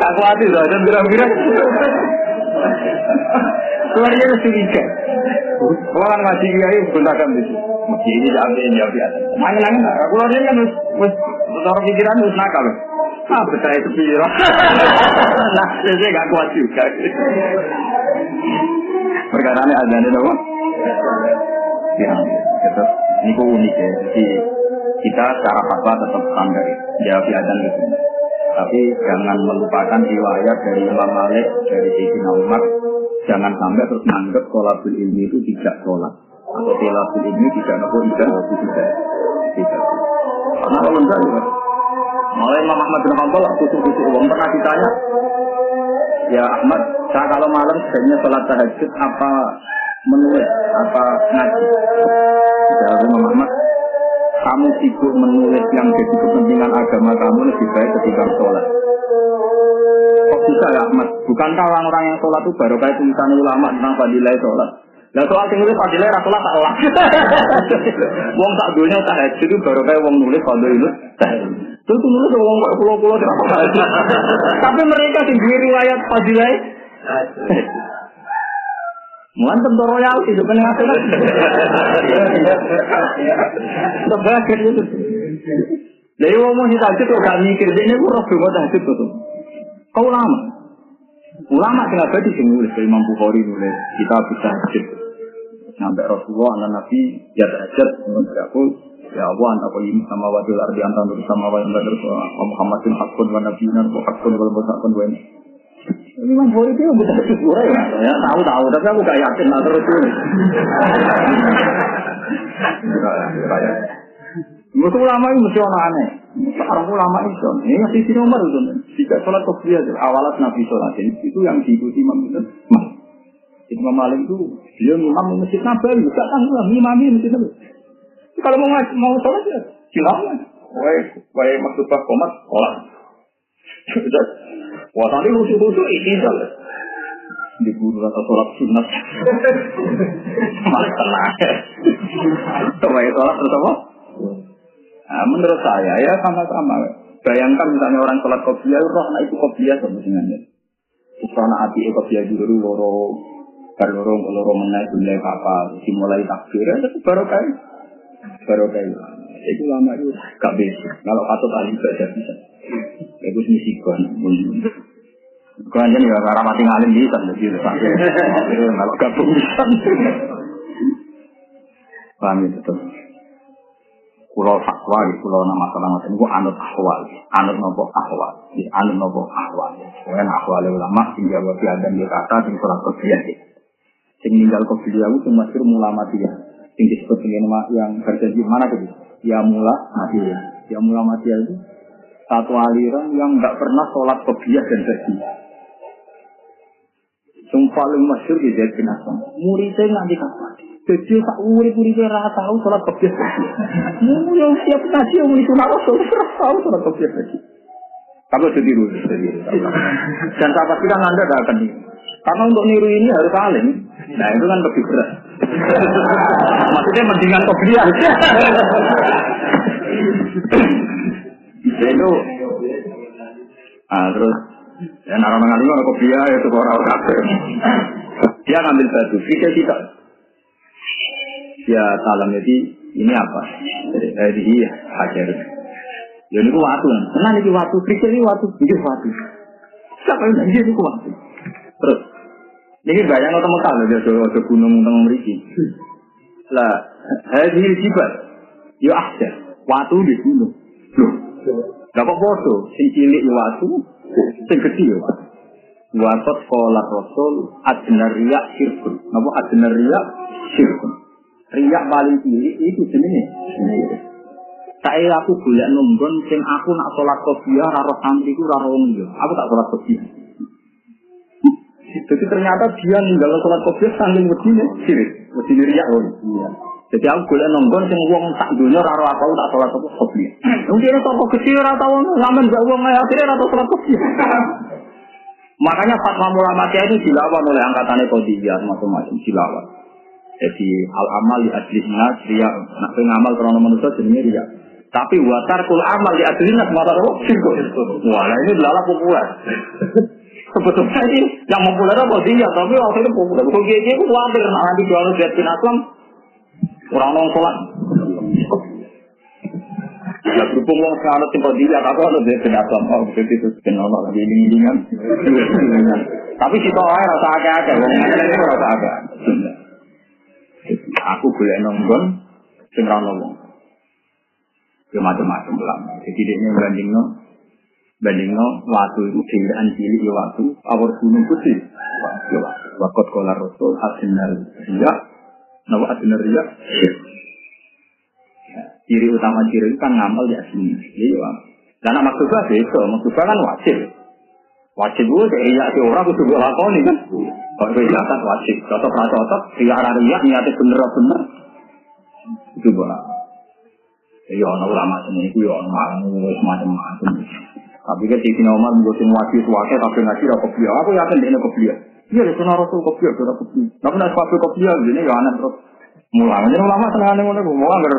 Aku hati dan kira-kira. Keluarnya harus curiga. Orang ngaji kiai gunakan itu. Masjid ini jadi yang jawab atas. Angin-angin, keluarnya kan harus, cara pikiran harus nakal. Ah, betul itu pikiran. Nah, saya gak kuat juga. Perkara ini ada nih, Ya, tetap ini unik ya. Jadi kita secara fatwa tetap standar jawab adan gitu. Tapi jangan melupakan riwayat dari Imam Malik, dari Sayyidina Umar. Jangan sampai terus menganggap sholatul ilmi itu tidak sholat. Atau sholatul ilmi tidak nopo tidak, tidak. Tidak. Karena kalau enggak ya. Mulai Imam Ahmad bin Hanbal kusuk-kusuk uang pernah ditanya, Ya Ahmad, saya kalau malam sebenarnya sholat tahajud apa menulis apa ngaji? Jawab Imam Ahmad, kamu sibuk menulis yang jadi kepentingan agama kamu lebih baik ketika sholat. Kok bisa ya Ahmad? Bukankah orang-orang yang sholat itu baru kayak tulisan ulama tentang fadilah sholat? Lah soal sing nulis fadilah ra tak olah. Wong tak dunya tak haji itu baru kayak wong nulis fadilah. Terus nulis wong pulau-pulau Tapi mereka duwe riwayat fadilah Mulan tentu royalti itu kan akhirat. Tebakan itu. Jadi ngomong kita itu kok gak mikir, ini gue roh gue tahajud tuh. Kau ulama. Ulama sing abadi sing nulis Imam Bukhari nulis kita bisa. Sampai Rasulullah anak Nabi ya tahajud menurut aku ya Allah anta qayyim sama wadil ardi nur sama wa anta nur Muhammadin haqqun wa nabiyina wa haqqun wa haqqun wa Imam Bukhari itu bisa bersyukur ya. ya tahu tahu, tapi aku gak yakin lah terus ini. Ulama mesti orang aneh. Sekarang ulama itu, ini masih nomor itu. Jika sholat awalat Nabi sholat itu yang diikuti Imam. Imam Malik itu, masjid Nabawi, gak lah, masjid Nabawi. Kalau mau mau sholat ya. Wah, wah maksud Pak Komat, sholat. Wah, tadi lucu-lucu ini Di guru atau sholat sunat. Malah tenang. Coba sholat terus apa? Nah, menurut saya ya sama-sama. Bayangkan misalnya orang sholat kopiah, roh anak itu kopiah sebenarnya. Karena hati kopiah dulu loro, baru loro menaik mulai apa, dimulai takbir, itu baru kayak baru kayak itu lama itu gak bisa. Kalau patut ahli baca bisa. Itu misi kon. Kau aja nih karena mati ngalim bisa jadi kalau gabung bisa. Paham itu tuh. Pulau fatwa di pulau nama masalah macam itu anut ahwal, anut nopo ahwal, di anut nopo ahwal. Kemudian ahwal ulama tinggal bagi adam di kata di surat kebiasaan. Sing tinggal kebiasaan itu masih ulama dia. Disebut dengan yang berjanji mana tuh? Ya mula mati ya. Mula mati itu Satu aliran yang nggak pernah sholat kopiah dan haji. Yang paling masyur di Zaid bin Aslam. Muridnya nanti kapan? Jadi tak urip muridnya rata tahu sholat kopiah haji. Mau yang siap ngaji yang itu nak rasul tahu sholat kopiah haji. Kamu sendiri Dan saya pastikan anda tidak akan ini. Karena untuk niru ini harus alim. Nah itu kan lebih berat. Maksudnya mendingan kopiah. itu ah terus ya narang ngali orang kopiah itu orang kafir. Dia ngambil batu, kita tidak. Dia salam jadi ini apa? Jadi iya hajar. Ya ini waktu, tenang ini waktu, pikir ini waktu, ini waktu. Siapa yang ini waktu? Terus ini bayang atau Mekah loh, dia ada gunung tentang meriki. Lah, hadil jibat, yo ahjar, waktu di gunung. Loh, gak apa foto, sing cilik yo waktu, sing gede yo waktu. Sekolah Rasul adnar riak sirkun. Napa adnar riak sirkun? Riak paling cilik itu jenenge. Saya aku boleh nunggon sing aku nak sholat kopiah raro santri ku raro wong Aku tak sholat kopiah. Jadi ternyata dia ninggal sholat kopiah sambil begini, sirik, begini riak loh. Iya. Jadi aku boleh nonggon sing wong tak dunia raro aku tak sholat kopiah. Mungkin toko kecil atau ngamen gak uang akhirnya atau sholat kopiah. Makanya fatwa ulama itu dilawan oleh angkatannya kodiyah macam-macam dilawan. Jadi al amal di adlisnya dia nak ngamal karena manusia jenisnya dia. Tapi watar kul amal di adlisnya semata apa? Wah, ini adalah populer. Sebetulnya ini yang populer apa dia, tapi waktu itu populer. Kok dia itu khawatir nanti jual lihat bin Aslam orang orang sholat. Ya berhubung wong sekarang tipe dia, tapi ada dia bin Aslam. Oh begitu itu Allah lagi ini kan. Tapi si toh rasa agak-agak, wong ini rasa agak. Aku boleh nonggon, sing ra wong. Ya macam-macam lah. Jadi dia banding no, banding no, waktu itu dewan cilik ya waktu, awal gunung putih. Ya waktu kolar rasul asinar riya, nawa asinar riya. Ciri utama ciri kan ngamal di asli. Iya. Dan maksudnya itu, maksudnya kan wajib. Wajib gue dari iya si orang gue lakoni kan. Kalau gue kan wajib. Cocok rasa cocok, arah riya niatnya bener-bener. Itu gue Ya ono ulama sini ya ono malang macam-macam. Tapi kan sini Umar menggunakan wajib suake tapi ngaji ra kopiah. Aku yakin dia kopiah. Iya, dia sunnah rasul kopiah, dia kopiah. Tapi nak sepatu kopiah ini ya aneh terus. Mulai jadi ulama senang aneh ngono, mau agar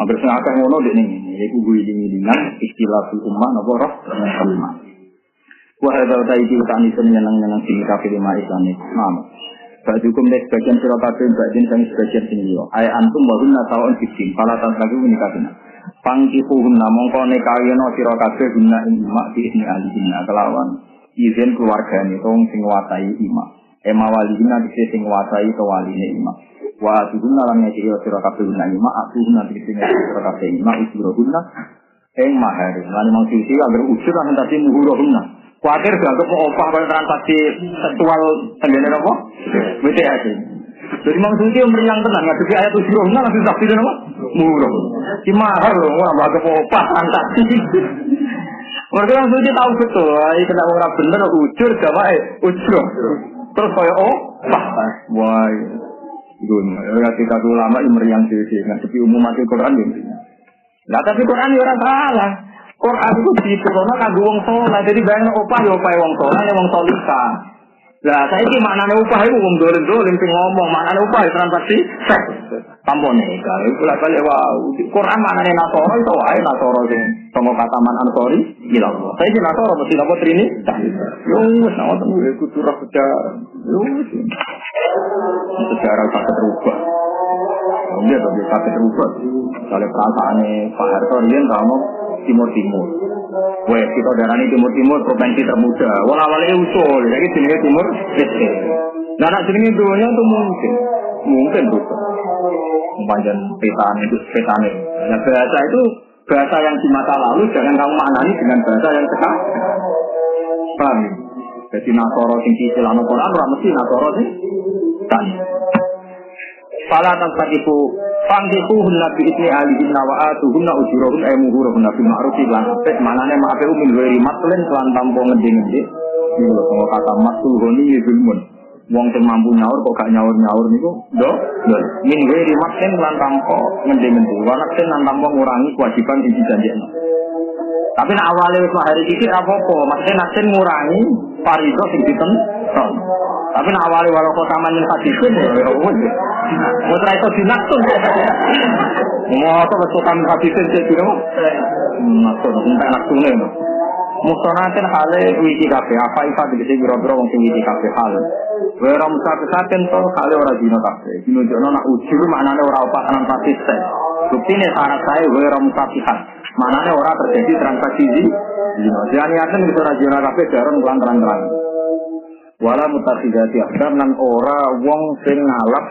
agar senang akeh ngono dek ning ini. Iku gue iling-ilingan istilah ummah napa roh ummah. Wah, ada tadi kita nih senang senang sini kafir lima Islam ini. Nah, Bajukum nek sebagian sira kabeh bajin sang sebagian sing liya. Ay antum wa hunna taun fitin. Fala tantaku menikahna. Pangkihuhunna mongko nekawiyana sira kabeh guna ing mak di ini alihina kelawan izin keluargane tong sing watai imak. Ema walihina dise sing watai to waline imak. Wa tuhunna lan ngeki sira kabeh guna imak, atuhunna dise sing sira kabeh imak usrohunna ing mahar. Lan mau sisi agar usul lan tadi muhurohunna. Kuatir gak ke opah kalau transaksi seksual tenggene apa? WTS. Jadi Imam Suci meriang tenang, jadi ayat usul nggak langsung dan apa? Murah. Si mahal wah ke opah transaksi. Mereka Imam Suci tahu betul, ini kena orang bener ujur gak baik, ujur. Terus kayak oh, wah, wah. Gun, ya kita ulama yang meriang sih, nggak tapi umum mati Quran ini. Nah tapi Quran ya orang salah. Quran itu diturunkan kanggo wong saleh. Jadi bayang opah ya opah wong saleh ya wong salika. Lah saya ini maknanya upah itu wong dolim dolim sing ngomong maknanya upah itu transaksi seks. Tampon nih kalau itu lah kali wow. Quran maknanya nasoro itu wae nasoro sing sama kata man ansori gila. Saya ini nasoro mesti nopo trini. Wis nama temu iku turah sejarah. Yo sejarah tak terubah. Iya, tapi tak terubah. Kalau perasaannya Pak Harto Rian kamu Timur Timur. Wah, kita darani Timur Timur provinsi termuda. Wong awalnya usul, jadi jenenge Timur. Nah, nak jenenge dunia itu mungkin, mungkin bisa. Panjang petan itu petan Nah, bahasa itu bahasa yang di masa lalu jangan kamu maknani dengan bahasa yang sekarang. Paham? Jadi Nasoro sing cicilan Quran ora mesti Nasoro sing tani. Fala tantakifu Fangkiku hunna bi itni alihinna wa atuhunna ujurahun ay muhurahunna bi ma'rufi lan apik manane ma'ape min wiri matlen lan tampo ngende-ngende iki lho kok kata matul honi yuzulmun wong sing mampu nyaur kok gak nyaur-nyaur niku? Do do min wiri matlen lan tampo ngende-ngende wa lan tampo ngurangi kewajiban sing dijanjekno tapi nak awalnya wis hari iki apa-apa maksudnya nakten ngurangi parido sing ditenton tapi nak awalnya walau kota manyen hadisin ya wis Mau terakhir itu dinaksun. Mau apa betul kami hadisin cek gitu. Naksun, entah naksunnya. Mustonaten hale wiki kafe, apa ifa dikisi biro-biro wong sing wiki kafe hal. Wera musakesaken to hale ora dino kafe. Dino jono nak uji lu maknane ora upatanan konsisten. Buktine syarat saya wera musakihan. Maknane ora terjadi transaksi di dino. Jadi akan gitu rajina kafe jaron kelan terang-terang. Wala mutakhidati akdam lan ora wong sing ngalap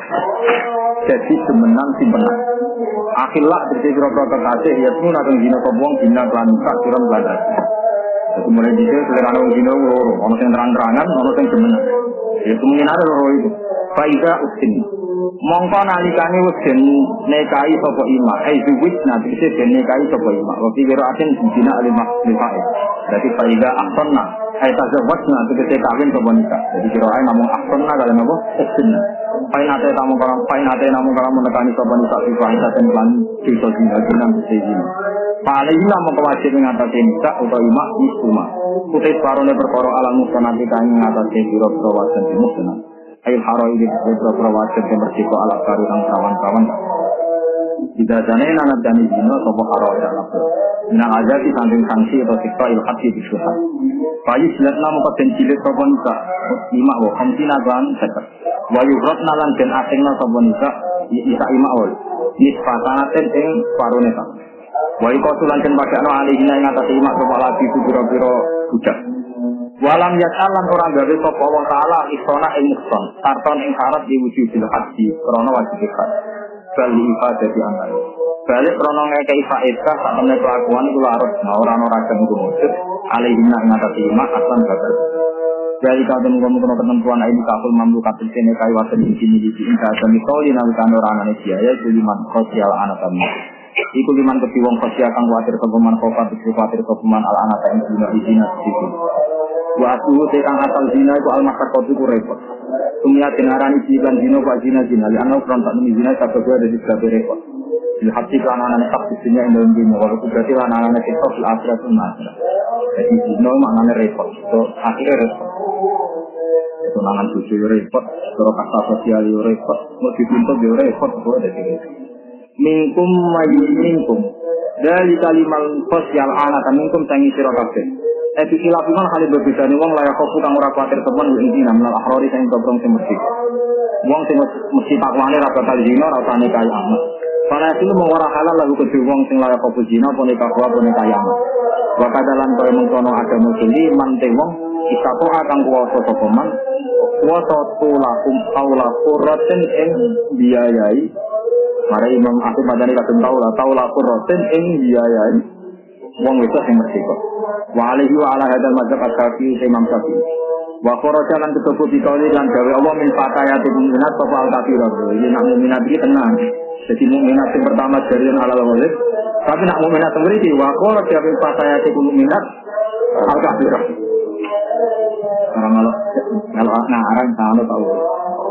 jadi semenang simpenan. Akhillah berarti kira-kira kekasih ya pun akan dina wong dina kelan tak kira. Jadi mulai di sini selera wong dina loro, ono sing terang-terangan, ono sing semenang. Ya kemungkinan ada loro itu. Faida usin. Mongko nalikane wis den nekai sapa ima, ai zuwit nabi se den nekai sapa ima. Wa fi qira'atin dina alimah lifa'i. Jadi faida ahsanna ai tazawwaj na tegese kawin sapa nikah. Jadi qira'ah namung ahsanna kalau napa? Usin. Pain ate tamu kalam, pain ate namun kalam menekani sapa nikah fi fa'idaten lan dosa zina jenang sejina. Paling lah mau kewajib mengatasi nikah atau ima isuma. Kutai separuhnya perkara alam mustanati kami mengatasi biro-biro wajan. Ail haroi di beberapa wajib yang bersiko ala baru dan kawan-kawan. Tidak jane nanat dani zino sopo haro dan apa. Minang aja di samping sanksi atau siksa ilhati di suha. Bayi silat namu katen cilik sopo nika. Lima wo kamsina ban sekat. Wayu rot nalan den asing na sopo nika. Isa ima ol. Nisfatanaten ing paru neka. Wayu kosulan den pakai no alihina ing atas ima sopo lagi itu biro-biro Walam yasalan orang gawe sapa Allah taala isona ing muhson, tarton ing syarat diwujubil haji krana wajib ikhlas. Bal ibadah di amal. Balik krana ngekei faedah sak temne kelakuan iku larut, nah ora ana ragam iku wujud alaihina ing atas ima asan bakal. Dari kau temu kamu kena ketentuan ini kaful mamlu kapil kene kai wasan di sini di sini kau kau di nabi kano rana biaya itu liman sosial anak kami. Iku liman keti wong sosial kang khawatir kepeman itu khawatir kepeman al anak yang dina izina di situ. Waktu tekan asal zina itu al masyarakat itu repot. Tumia dengaran isi kan zina pak zina zina. Li anak tak demi zina satu dua dari sebagai repot. Di hati anak tak di sini yang dalam dunia. Walaupun berarti anak-anak kita di akhirat itu akhirat. Jadi zina maknanya repot. Itu akhirnya repot. Itu nangan cucu repot. Kalau kasta sosial repot. Mau dituntut itu repot. Itu ada di Mingkum mayu mingkum. Dari kalimat sosial anak mingkum tangi sirokabeh. Ebi khilaf iman hal berbeda nih wong layak kopu kang ora kuatir temen lu intina menal akhrori sing dobrong sing mesti. Wong sing mesti takwane ra bakal zina ra usah nikah amat. Para itu mau ora halal lagu kedua wong sing layak kopu zina apa nikah wa apa nikah amat. Wa kadalan kaya mengkono ada musili man te wong kita to akan kuwasa sapa man kuwasa tulakum aula qurratin ing biayai Mari Imam Asim Madani kadung taula taula qurratin ing biayai wong wedok sing merdeka. Wa alaihi wa ala hadal mazhab ashabi Imam Syafi'i. Wa kharaja lan ketubu dikauli lan gawe Allah min fatayati mu'minat apa al kafirat. Ini nak mukminat iki tenang. Jadi mukminat yang pertama dari halal walid. Tapi nak mukminat yang beriki wa kharaja min fatayati mu'minat al kafirat. Orang kalau kalau ngarang sama tahu.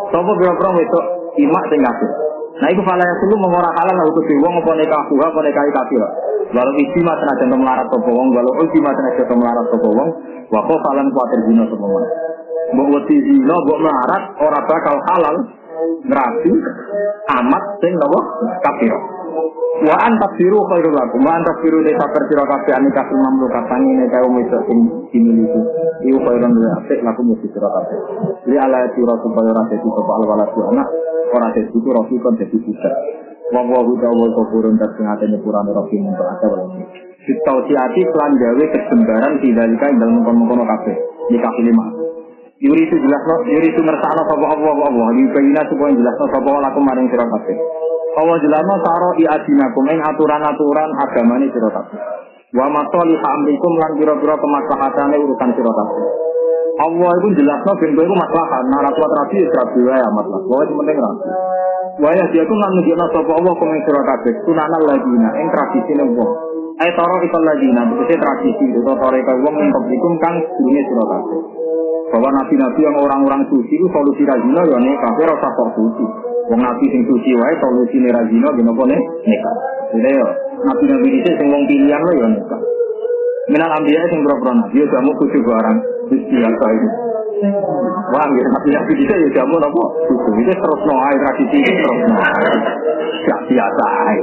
Sopo biro-biro itu imak sing kafir. Nah itu fala yang dulu mengorang halal lalu ke wong apa nikah buah apa nikah kafir. Walau isi mas melarat sopo wong, walau ulti mas senajan melarat sopo wong, wako falan kuatir zina sopo wong. Mbok wedi zina, mbok melarat, ora bakal halal ngrabi amat sing nopo kafir. Wa antas biru khairul lakum. Wa antas biru desa persira kabeh anika mamlu katangi nek kaum wedok sing dimiliki. Iku khairun lil apik lakum mesti sira kabeh. Li ala sira supaya ora dadi sapa al waladu anak, ora dadi itu rofi kon dadi budak. Wa wa huda wa kafurun dat sing ate nyepurane rofi untuk ada wae. Sitausiati kelan gawe kesembaran tidak ing dalam mengkono-mengkono kabeh. Nikah lima. Yuri itu jelas no, Yuri itu ngersakno sapa Allah Allah. Yubayina supaya jelas no sapa lakum maring sira. Allah jelasno saro i adinakum ing aturan-aturan agamane sira kabeh. Wa masali amrikum lan pira-pira kemaslahatane urusan sira. Allah itu jelasno ben kowe iku maslahat, nah ra kuat rabi ya rabi wae maslahat. Kowe penting rabi. Waya dia ku lan nunjukna sapa Allah kang ing sira kabeh sunanal ladina ing tradisine wong. Ai taro ikal ladina tegese tradisi itu taro ikal wong ing kang dunia sira. Bahwa nabi-nabi yang orang-orang suci itu solusi razina ya nikah, ora usah kok suci. Wong nabi sing suci wae solusine razina gene apa nih nikah. Jadi yo nabi-nabi dhisik sing wong pilihan lo ya nikah. Minal ambiya sing pro-pro nabi yo jamu kudu barang biasa itu. Wah, gitu, tapi nabi kita ya jamu nopo kudu itu terus no air tradisi itu terus no. Gak biasa ae.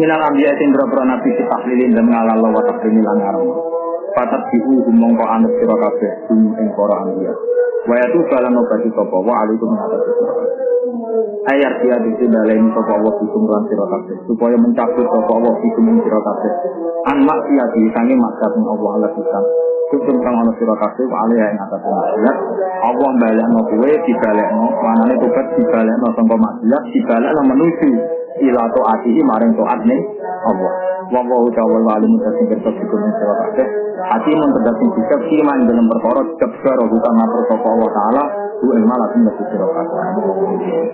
Minal ambiya sing pro-pro nabi ditahlilin dan ngalalo wa takrimi lan aram. Patat diu mongko anut sira kabeh dum ing para ambiya. Wa ya tu balan obati sapa wa alaikum mengatasi sira. Ayat dia di baleni sapa Allah hukum lan sira kabeh supaya mencabut sapa Allah hukum ing sira kabeh. An maksiat sange maksiat Allah kita. Hukum kang ana sira kabeh wa alaiha ing atas maksiat. Allah balekno kowe dibalekno, manane tobat dibalekno sangka maksiat, dibalekno menuju ila taati maring taat ning Allah. Wa wa ta'ala alim sing kersa hukum ing sira. Hati mun terdapat sikap iman dalam perkara hukum ngatur sapa Allah taala, ku ilmu lakum sira kabeh.